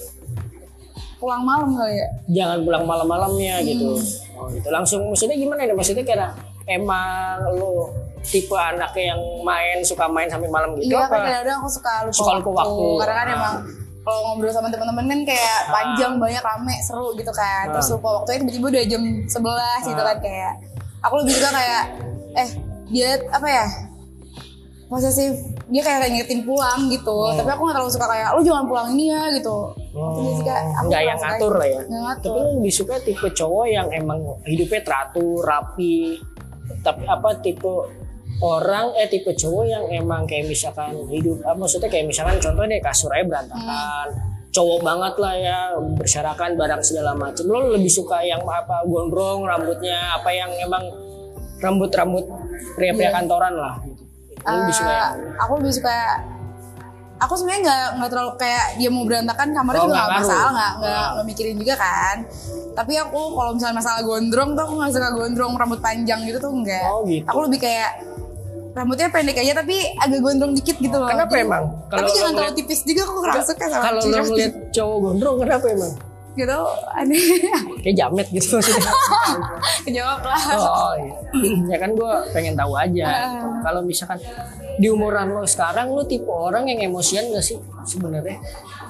pulang malam kali ya Jangan pulang malam-malamnya gitu. Hmm. Oh, gitu. Langsung maksudnya gimana nih? Maksudnya kayak emang lo tipe anak yang main suka main sampai malam gitu iya apa? kan kadang-kadang aku suka lupa, Suka lupa waktu. karena kan Ah. emang kalau ngobrol sama teman-teman kan kayak panjang banyak rame seru gitu kan terus Ah. lupa waktunya tiba-tiba udah jam 11 gitu kan kayak aku lebih suka kayak eh dia apa ya posesif dia kayak ngingetin pulang gitu Hmm. tapi aku gak terlalu suka kayak lu jangan pulang ini ya gitu Jadi sih, Kak, aku Nggak kurang yang ngatur lah ya. Nggak ngatur. Tapi lu lebih suka tipe cowok yang emang hidupnya teratur, rapi. Tapi apa tipe orang eh tipe cowok yang emang kayak misalkan hidup ah, maksudnya kayak misalkan contohnya deh kasur aja berantakan. Cowok banget lah ya berserakan barang segala macam. Lo lebih suka yang apa gondrong rambutnya apa yang emang rambut-rambut pria-pria kantoran lah gitu. Lebih suka yang Eh, aku lebih suka aku sebenarnya nggak nggak terlalu kayak dia mau berantakan kamarnya Oh, juga nggak masalah nggak nggak Oh. nggak mikirin juga kan tapi aku kalau misalnya masalah gondrong tuh aku nggak suka gondrong rambut panjang gitu tuh enggak Oh, gitu. aku lebih kayak rambutnya pendek aja tapi agak gondrong dikit gitu loh Kenapa Jadi- emang? tapi Kalau jangan terlalu tipis juga aku kurang suka sama Kalau lo ngeliat cowok gondrong kenapa emang? Gitu aneh Kayak jamet gitu maksudnya. kejawab lah Oh iya. ya kan gue pengen tahu aja. Ah. Kalau misalkan di umuran lo sekarang lo tipe orang yang emosian gak sih sebenarnya?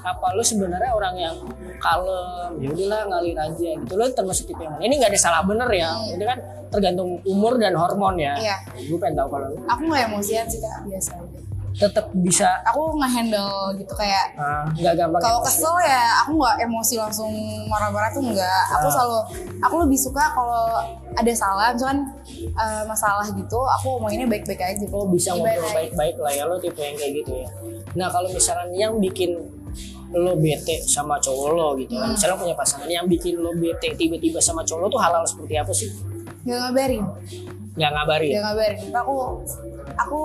Apa lo sebenarnya orang yang kalem? Ya udahlah ngalir aja gitu. Lo termasuk tipe yang mana? Ini nggak ada salah bener ya. Ini kan tergantung umur dan hormon ya. Iya. Gue pengen tahu kalau aku nggak emosian sih kak biasa aja tetap bisa aku nge-handle gitu kayak ah, nggak gampang. kalau emosi. kesel ya aku nggak emosi langsung marah-marah tuh enggak aku Ah. selalu aku lebih suka kalau ada salah misalkan eh, masalah gitu aku ngomonginnya baik-baik aja lo bisa Gimana? ngobrol baik-baik lah ya lo tipe yang kayak gitu ya. Nah kalau misalkan yang bikin lo bete sama cowok lo gitu kan, Hmm. misalnya lo punya pasangan yang bikin lo bete tiba-tiba sama cowok lo tuh hal-hal seperti apa sih? nggak ngabarin Nggak ngabarin. nggak ngabarin aku aku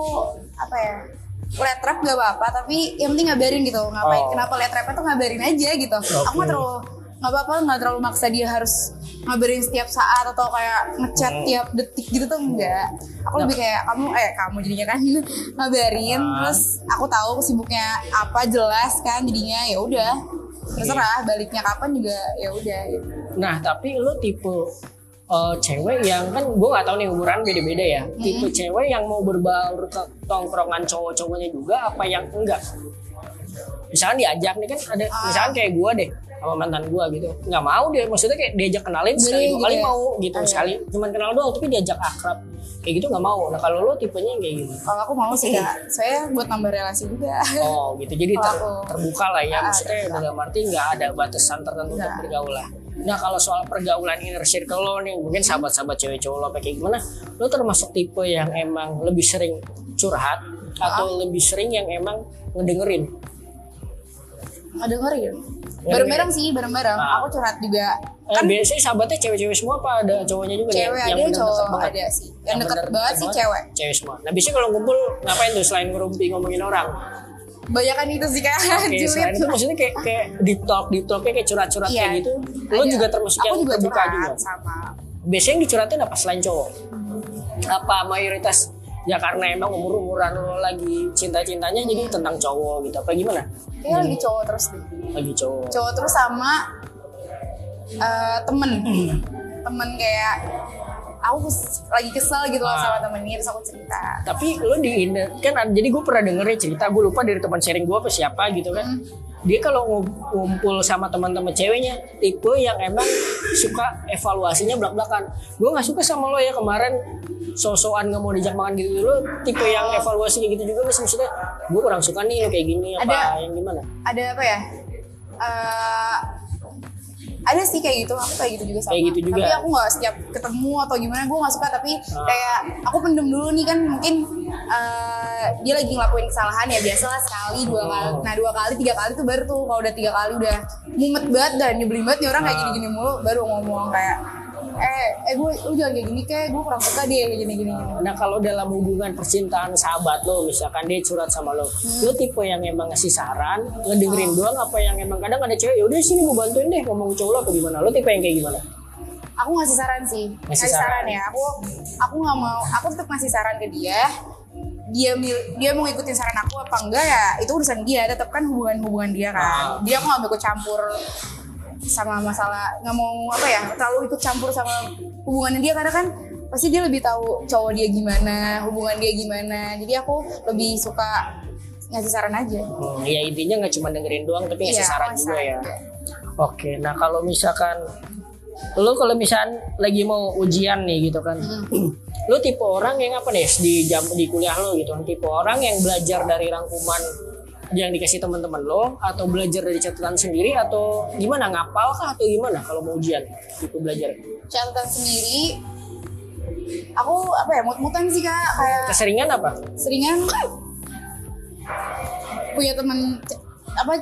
apa ya liat rap gak apa-apa tapi yang penting ngabarin gitu ngapain Oh. kenapa liat rapnya tuh ngabarin aja gitu aku nggak terlalu nggak apa-apa nggak terlalu maksa dia harus ngabarin setiap saat atau kayak ngechat Hmm. tiap detik gitu tuh enggak aku lebih kayak kamu eh kamu jadinya kan ngabarin Ah. terus aku tahu sibuknya apa jelas kan jadinya ya udah terserah baliknya kapan juga ya udah gitu. Nah tapi lo tipe eh, cewek yang kan gue nggak tahu nih umuran beda-beda ya. Tipe cewek yang mau berbaur ke tongkrongan cowok-cowoknya juga apa yang enggak? Misalkan diajak nih kan ada, misalkan kayak gue deh sama mantan gue gitu, nggak mau deh. Maksudnya kayak diajak kenalin sekali dua gitu kali ya? mau gitu, sekali cuman kenal doang tapi diajak akrab kayak gitu nggak mau. Nah kalau lo tipenya kayak gitu. kalau aku mau sih kak saya buat nambah relasi juga Oh gitu, jadi ter- aku- terbuka lah ya, Ah, maksudnya dalam arti nggak ada batasan tertentu untuk Nggak. pergaulan. Nah kalau soal pergaulan inner circle lo nih, mungkin sahabat-sahabat cewek cowok lo kayak gimana? Lo termasuk tipe yang emang lebih sering curhat atau lebih sering yang emang ngedengerin? nggak dengerin bareng-bareng sih bareng-bareng Ah. aku curhat juga Eh, biasanya sahabatnya cewek-cewek semua apa ada cowoknya juga nih cewek yang ada bener cowok deket banget? ada sih yang deket bener banget sih cewek Cewek semua. Nah biasanya kalau ngumpul ngapain tuh selain ngerumpi ngomongin orang? Banyakan itu sih kak Oke, julid selain itu maksudnya kayak kayak deep talk, deep talknya kayak curhat-curhat Iya, kayak gitu. Lo ada. juga termasuk aku yang juga terbuka juga. sama biasanya yang dicurhatin apa selain cowok? Apa mayoritas ya karena emang umur umuran lo lagi cinta cintanya jadi tentang cowok gitu apa gimana? kayaknya lagi cowok terus deh Lagi cowok. cowok terus sama eh, temen temen kayak aku lagi kesel gitu loh Ah. sama temennya terus aku cerita Tapi lo di kan jadi gue pernah denger ya cerita gue lupa dari teman sharing gue apa siapa gitu kan. Hmm. Dia kalau ngum- ngumpul sama teman-teman ceweknya tipe yang emang suka evaluasinya belak-belakan. Gue nggak suka sama lo ya kemarin sosokan nggak mau diajak makan gitu lo tipe yang evaluasi kayak gitu juga sih maksudnya gue kurang suka nih lo kayak gini apa Ada- yang gimana ada apa ya Eh, ada sih kayak gitu aku kayak gitu juga sama Kayak gitu juga. tapi aku nggak setiap ketemu atau gimana gue nggak suka tapi Ah. kayak aku pendem dulu nih kan mungkin eh, dia lagi ngelakuin kesalahan ya biasalah sekali dua Oh. kali nah dua kali tiga kali tuh baru tuh kalau udah tiga kali udah mumet banget dan nyebelin banget nih orang kayak Ah. gini-gini mulu baru ngomong kayak eh eh gue lu jangan kayak gini kayak gue kurang suka dia kayak gini-gini Nah kalau dalam hubungan percintaan sahabat lo, misalkan dia curhat sama lo, lo tipe yang emang ngasih saran, ngedengerin doang apa yang emang kadang ada cewek, yaudah sini mau bantuin deh ngomong cowok lo apa gimana? Lo tipe yang kayak gimana? aku ngasih saran sih Ngasih ngasih, saran. saran. ya aku aku nggak mau aku tetap ngasih saran ke dia dia mil- dia mau ngikutin saran aku apa enggak ya itu urusan dia tetap kan hubungan hubungan dia Ah. kan dia aku nggak mau ikut campur sama masalah nggak mau apa ya terlalu ikut campur sama hubungannya dia karena kan pasti dia lebih tahu cowok dia gimana hubungan dia gimana jadi aku lebih suka ngasih saran aja Hmm, ya intinya nggak cuma dengerin doang, tapi ngasih Iya, saran ngasih juga saran ya. juga. Oke, nah kalau misalkan lo kalau misalkan lagi mau ujian nih gitu kan, lo tipe orang yang apa nih di jam di kuliah lo gitu kan, tipe orang yang belajar dari rangkuman yang dikasih teman-teman lo atau belajar dari catatan sendiri atau gimana? Ngapal kah atau gimana kalau mau ujian tipe belajar? Catatan sendiri aku apa ya mut-mutan sih kak. Kayak keseringan apa? Seringan. Punya teman apa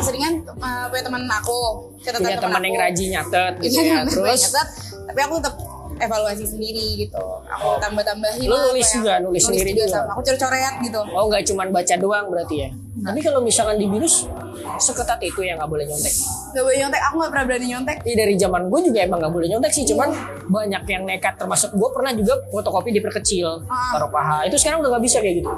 seringan uh, punya teman aku catatan punya teman yang rajin nyatet gitu Iya, ya terus? nyatet, tapi aku tetap evaluasi sendiri gitu. Aku tambah tambahin Lu nulis juga, nulis sendiri juga? sama. Aku coret-coret gitu. Oh nggak cuma baca doang berarti ya? Tapi kalau misalkan di binus seketat itu yang nggak boleh nyontek. Gak boleh nyontek. Aku gak pernah berani nyontek. Iya dari zaman gue juga emang nggak boleh nyontek sih, cuman banyak yang nekat. Termasuk gue pernah juga fotokopi diperkecil Ah. taruh paha. Itu sekarang udah nggak bisa kayak gitu.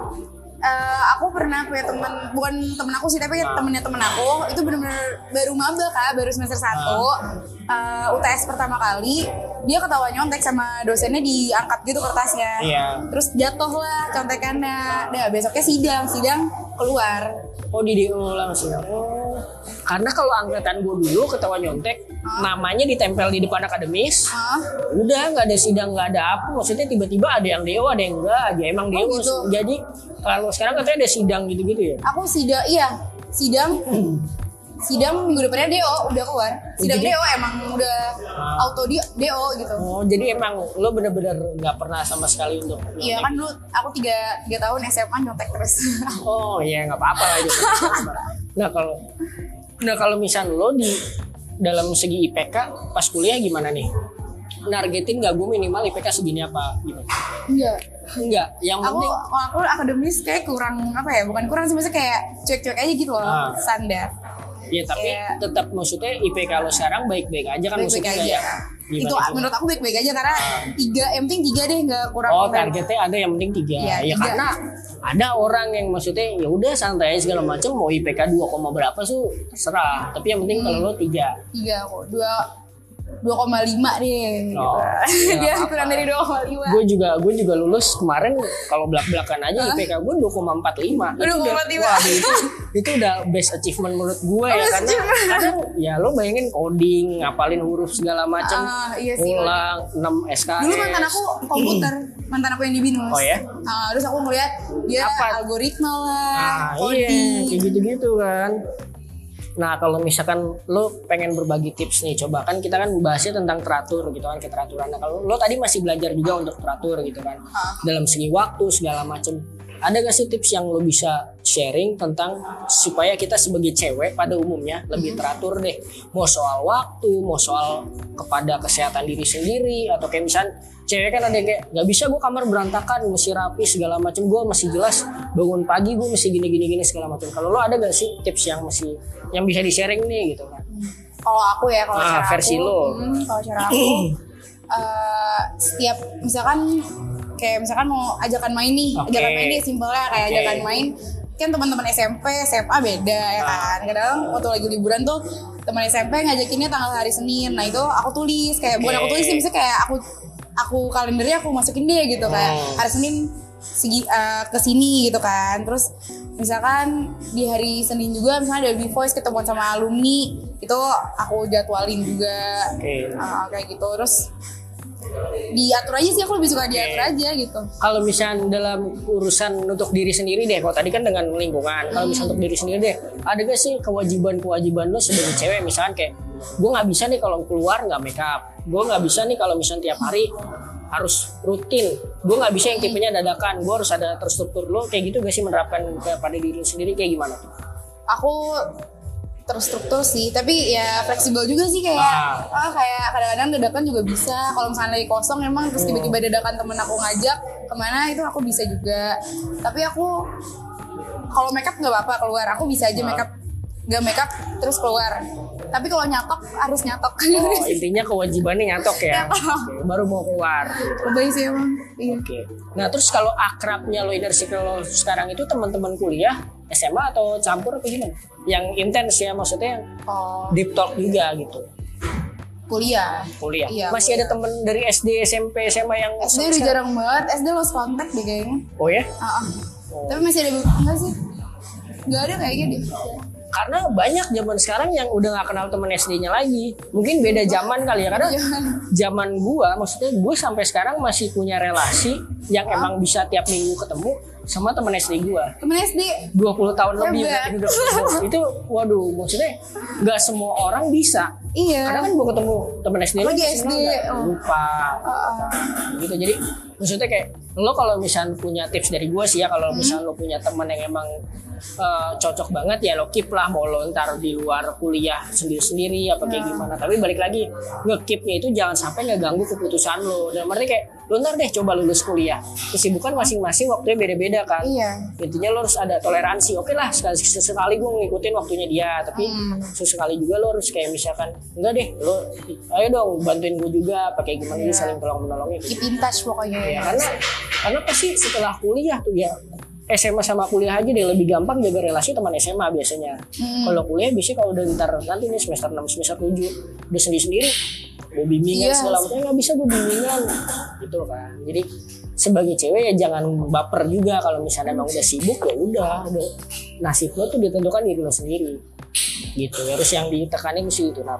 Eh, aku pernah punya teman bukan temen aku sih tapi temennya temen aku itu benar-benar baru maba kak baru semester satu Ah. Eh, UTS pertama kali dia ketawa nyontek sama dosennya diangkat gitu kertasnya Iya. terus jatuh lah contekannya nah besoknya sidang sidang keluar Oh di DO langsung. Oh. Karena kalau angkatan gue dulu ketawa nyontek, namanya ditempel di depan akademis. Hah? Udah nggak ada sidang nggak ada apa. Maksudnya tiba-tiba ada yang DO ada yang enggak aja. Emang DO. gitu. Jadi kalau sekarang katanya ada sidang gitu-gitu ya. aku sidang iya sidang sidang minggu depannya DO udah keluar sidang Jadi- DO emang udah Ah. auto di DO gitu Oh jadi emang lo bener-bener nggak pernah sama sekali untuk Iya kan dulu aku tiga tiga tahun SMA nyontek terus. Oh iya nggak apa-apa lah itu. nah kalau nah kalau misal lo di dalam segi IPK pas kuliah gimana nih? Nargetin nggak gue minimal IPK segini apa gimana? Enggak. Enggak, yang Aku penting aku akademis kayak kurang apa ya? Bukan kurang sih maksudnya kayak cuek-cuek aja gitu loh Ah. standar. Ya tapi kayak- tetap maksudnya IPK lo sekarang baik-baik aja kan Baik-baik maksudnya aja. gimana Itu coba? menurut aku baik-baik aja karena tiga, yang penting tiga deh nggak kurang. Oh kurang. targetnya ada yang penting tiga. Iya, ya tiga. karena ada orang yang maksudnya ya udah santai segala macam mau IPK 2, berapa tuh terserah. Tapi yang penting kalau lo tiga. Tiga aku dua 2,5 deh. Oh, gitu. ya Dia kurang dari 2,5. gue juga gue juga lulus kemarin kalau belak belakan aja IPK gue 2,45 itu udah 2,45. wah itu itu udah best achievement menurut gue ya Best karena achievement. kadang ya lo bayangin coding ngapalin huruf segala macam Ah, iya sih. ulang 6 SKS Dulu mantan aku komputer, mantan aku yang di Binus. Oh ya? Ah, terus aku ngeliat dia Apa? algoritma lah, Nah, iya, coding. kayak gitu-gitu kan. Nah, kalau misalkan lo pengen berbagi tips nih, coba kan kita kan bahasnya tentang teratur gitu kan, keteraturan. Nah, kalau lo tadi masih belajar juga untuk teratur gitu kan, Ah. dalam segi waktu segala macem. Ada gak sih tips yang lo bisa sharing tentang supaya kita sebagai cewek pada umumnya lebih teratur deh, mau soal waktu, mau soal kepada kesehatan diri sendiri, atau kayak misal cewek kan ada yang kayak nggak bisa gue kamar berantakan, mesti rapi segala macem, gue masih jelas bangun pagi gue mesti gini gini gini segala macam. Kalau lo ada gak sih tips yang masih yang bisa di sharing nih gitu kan? Kalau aku ya, kalau Ah, cara versi aku, lo. hmm, kalau cara aku, eh, setiap misalkan kayak misalkan mau ajakan main nih, Oke. ajakan main nih simpelnya kayak Oke. ajakan main kan teman-teman SMP, SMA beda ya Ah. kan. Kadang waktu lagi liburan tuh teman SMP ngajakinnya tanggal hari Senin nah itu aku tulis kayak bukan aku tulis sih misalnya kayak aku aku kalendernya aku masukin deh gitu kayak hari Senin segi eh, ke sini gitu kan terus misalkan di hari Senin juga misalnya ada voice ketemuan sama alumni itu aku jadwalin juga. Oke. Ah, kayak gitu. Terus diatur aja sih aku lebih suka diatur aja gitu. Kalau misalnya dalam urusan untuk diri sendiri deh, kalau tadi kan dengan lingkungan, kalau misalnya untuk diri sendiri deh, ada gak sih kewajiban-kewajiban lo sebagai cewek? Misalkan kayak gue nggak bisa nih kalau keluar nggak make up, gue nggak bisa nih kalau misalnya tiap hari harus rutin, gue nggak bisa yang tipenya dadakan, gue harus ada terstruktur lo kayak gitu gak sih menerapkan kepada diri lo sendiri? Kayak gimana? aku terstruktur sih tapi ya fleksibel juga sih kayak Ah. ah, kayak kadang-kadang dadakan juga bisa. Kalau misalnya lagi kosong emang terus tiba-tiba dadakan temen aku ngajak ke mana itu aku bisa juga. Tapi aku kalau makeup nggak apa-apa keluar. Aku bisa aja makeup nggak makeup terus keluar tapi kalau nyatok harus nyatok Oh, intinya kewajibannya nyatok ya, baru mau keluar. lebih sih emang iya Oke. Nah terus kalau akrabnya lo inner circle lo sekarang itu teman-teman kuliah SMA atau campur apa gimana? Yang intens ya maksudnya yang oh deep talk juga gitu. kuliah Kuliah. Iya, Masih ada temen dari SD, SMP, SMA yang SD udah jarang banget SD lost contact deh kayaknya Oh ya? Ah, ah. tapi masih ada enggak sih nggak ada kayaknya deh Karena banyak zaman sekarang yang udah nggak kenal temen SD-nya lagi. Mungkin beda zaman kali ya. Karena Jangan. zaman gua, maksudnya gue sampai sekarang masih punya relasi yang emang bisa tiap minggu ketemu sama temen SD gua. temen SD 20 tahun lebih Hebat. udah ketemu. itu waduh maksudnya nggak semua orang bisa iya kadang kan gue ketemu temen SD Lagi SD, oh. lupa gitu jadi maksudnya kayak lo kalau misalnya punya tips dari gue sih ya kalau misalnya lo punya temen yang emang eh, cocok banget ya lo keep lah mau lo ntar di luar kuliah sendiri-sendiri apa kayak gimana. Tapi balik lagi nge-keepnya itu jangan sampai ngeganggu keputusan lo. Dan berarti kayak lo ntar deh coba lulus kuliah. Kesibukan masing-masing waktunya beda-beda kan. Iya. Intinya lo harus ada toleransi. Oke lah sekali sesekali gue ngikutin waktunya dia. Tapi Hmm. sesekali juga lo harus kayak misalkan enggak deh lo ayo dong bantuin gue juga. Pakai gimana yeah. saling tolong menolongnya gitu. keep in touch pokoknya. Ya karena karena pasti setelah kuliah tuh ya SMA sama kuliah aja deh lebih gampang jaga relasi teman SMA biasanya Hmm. kalau kuliah biasanya kalau udah ntar nanti nih semester 6 semester 7 udah sendiri sendiri mau bimbingan Iya. segala macam nggak bisa gue bimbingan gitu kan jadi sebagai cewek ya jangan baper juga kalau misalnya emang udah sibuk ya udah udah nasib lo tuh ditentukan diri lo sendiri gitu harus yang ditekanin sih itu nah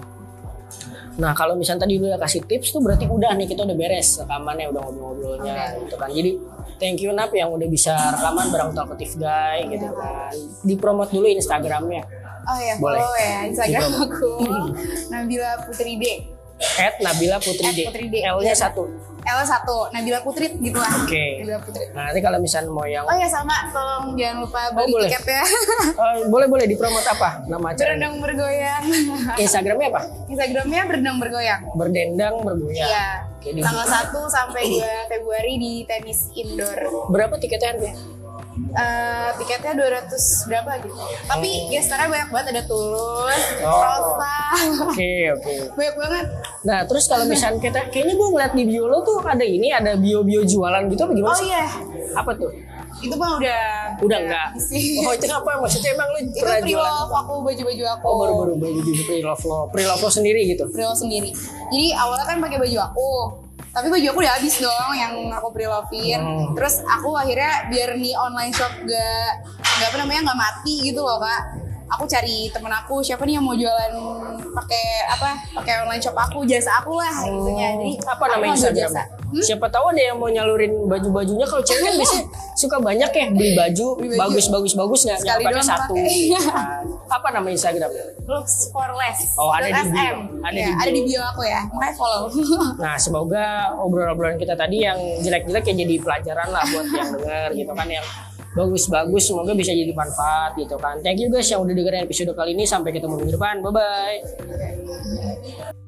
Nah kalau misalnya tadi lu udah kasih tips tuh berarti udah nih kita udah beres rekamannya udah ngobrol-ngobrolnya gitu kan. Jadi thank you Nap yang udah bisa rekaman bareng Talkative Guy gitu kan. Dipromot dulu Instagramnya. oh ya Boleh. follow ya instagram Dipromot. aku Nabila Putri D At Nabila Putri At D. Putri D. L-nya Iya. satu. L satu Nabila Putri gitu lah Oke. Nabila Putri Nah nanti kalau misalnya mau yang oh ya sama tolong jangan lupa beli boleh. tiket ya Eh, boleh boleh dipromot apa nama acaranya? berendang bergoyang Instagramnya apa? Instagramnya berendang bergoyang Berdendang bergoyang. Iya. Di- Tanggal 1 sampai 2 Februari di tenis indoor. Berapa tiketnya harganya? Eh, tiketnya 200 berapa gitu. Tapi ya sekarang banyak banget ada tulus, Oh. rosa. Oke oke. banyak banget. Nah terus kalau misalnya kita kayaknya gue ngeliat di bio lo tuh ada ini ada bio-bio jualan gitu apa gimana Oh iya, Apa tuh? Itu mah udah Udah enggak? sih. Oh itu apa? Maksudnya emang lu itu pre love aku baju-baju aku. Oh baru-baru baju di pre-love lo. Pre-love lo sendiri gitu? pre love sendiri. Jadi awalnya kan pakai baju aku. Tapi baju aku udah habis dong yang aku pre-lovein. Hmm. Terus aku akhirnya biar nih online shop gak gak apa namanya nggak mati gitu loh kak. Aku cari temen aku siapa nih yang mau jualan pakai apa pakai online shop aku jasa aku lah intinya. Jadi Oh, apa aku namanya Instagram? jasa. Hmm? Siapa tahu ada yang mau nyalurin baju-bajunya kalau cewek kan biasanya suka banyak ya beli baju Beli baju. bagus-bagus bagus nggak Sekali pakai doang satu. Nah, apa nama Instagram? Looks for less. Oh, ada di bio. Ada Iya, di ada bio. di bio aku ya. Makanya follow. Nah semoga obrolan-obrolan kita tadi yang jelek-jelek ya jadi pelajaran lah buat yang denger gitu kan yang bagus-bagus semoga bisa jadi manfaat gitu kan. Thank you guys yang udah dengerin episode kali ini sampai ketemu minggu depan. Bye bye.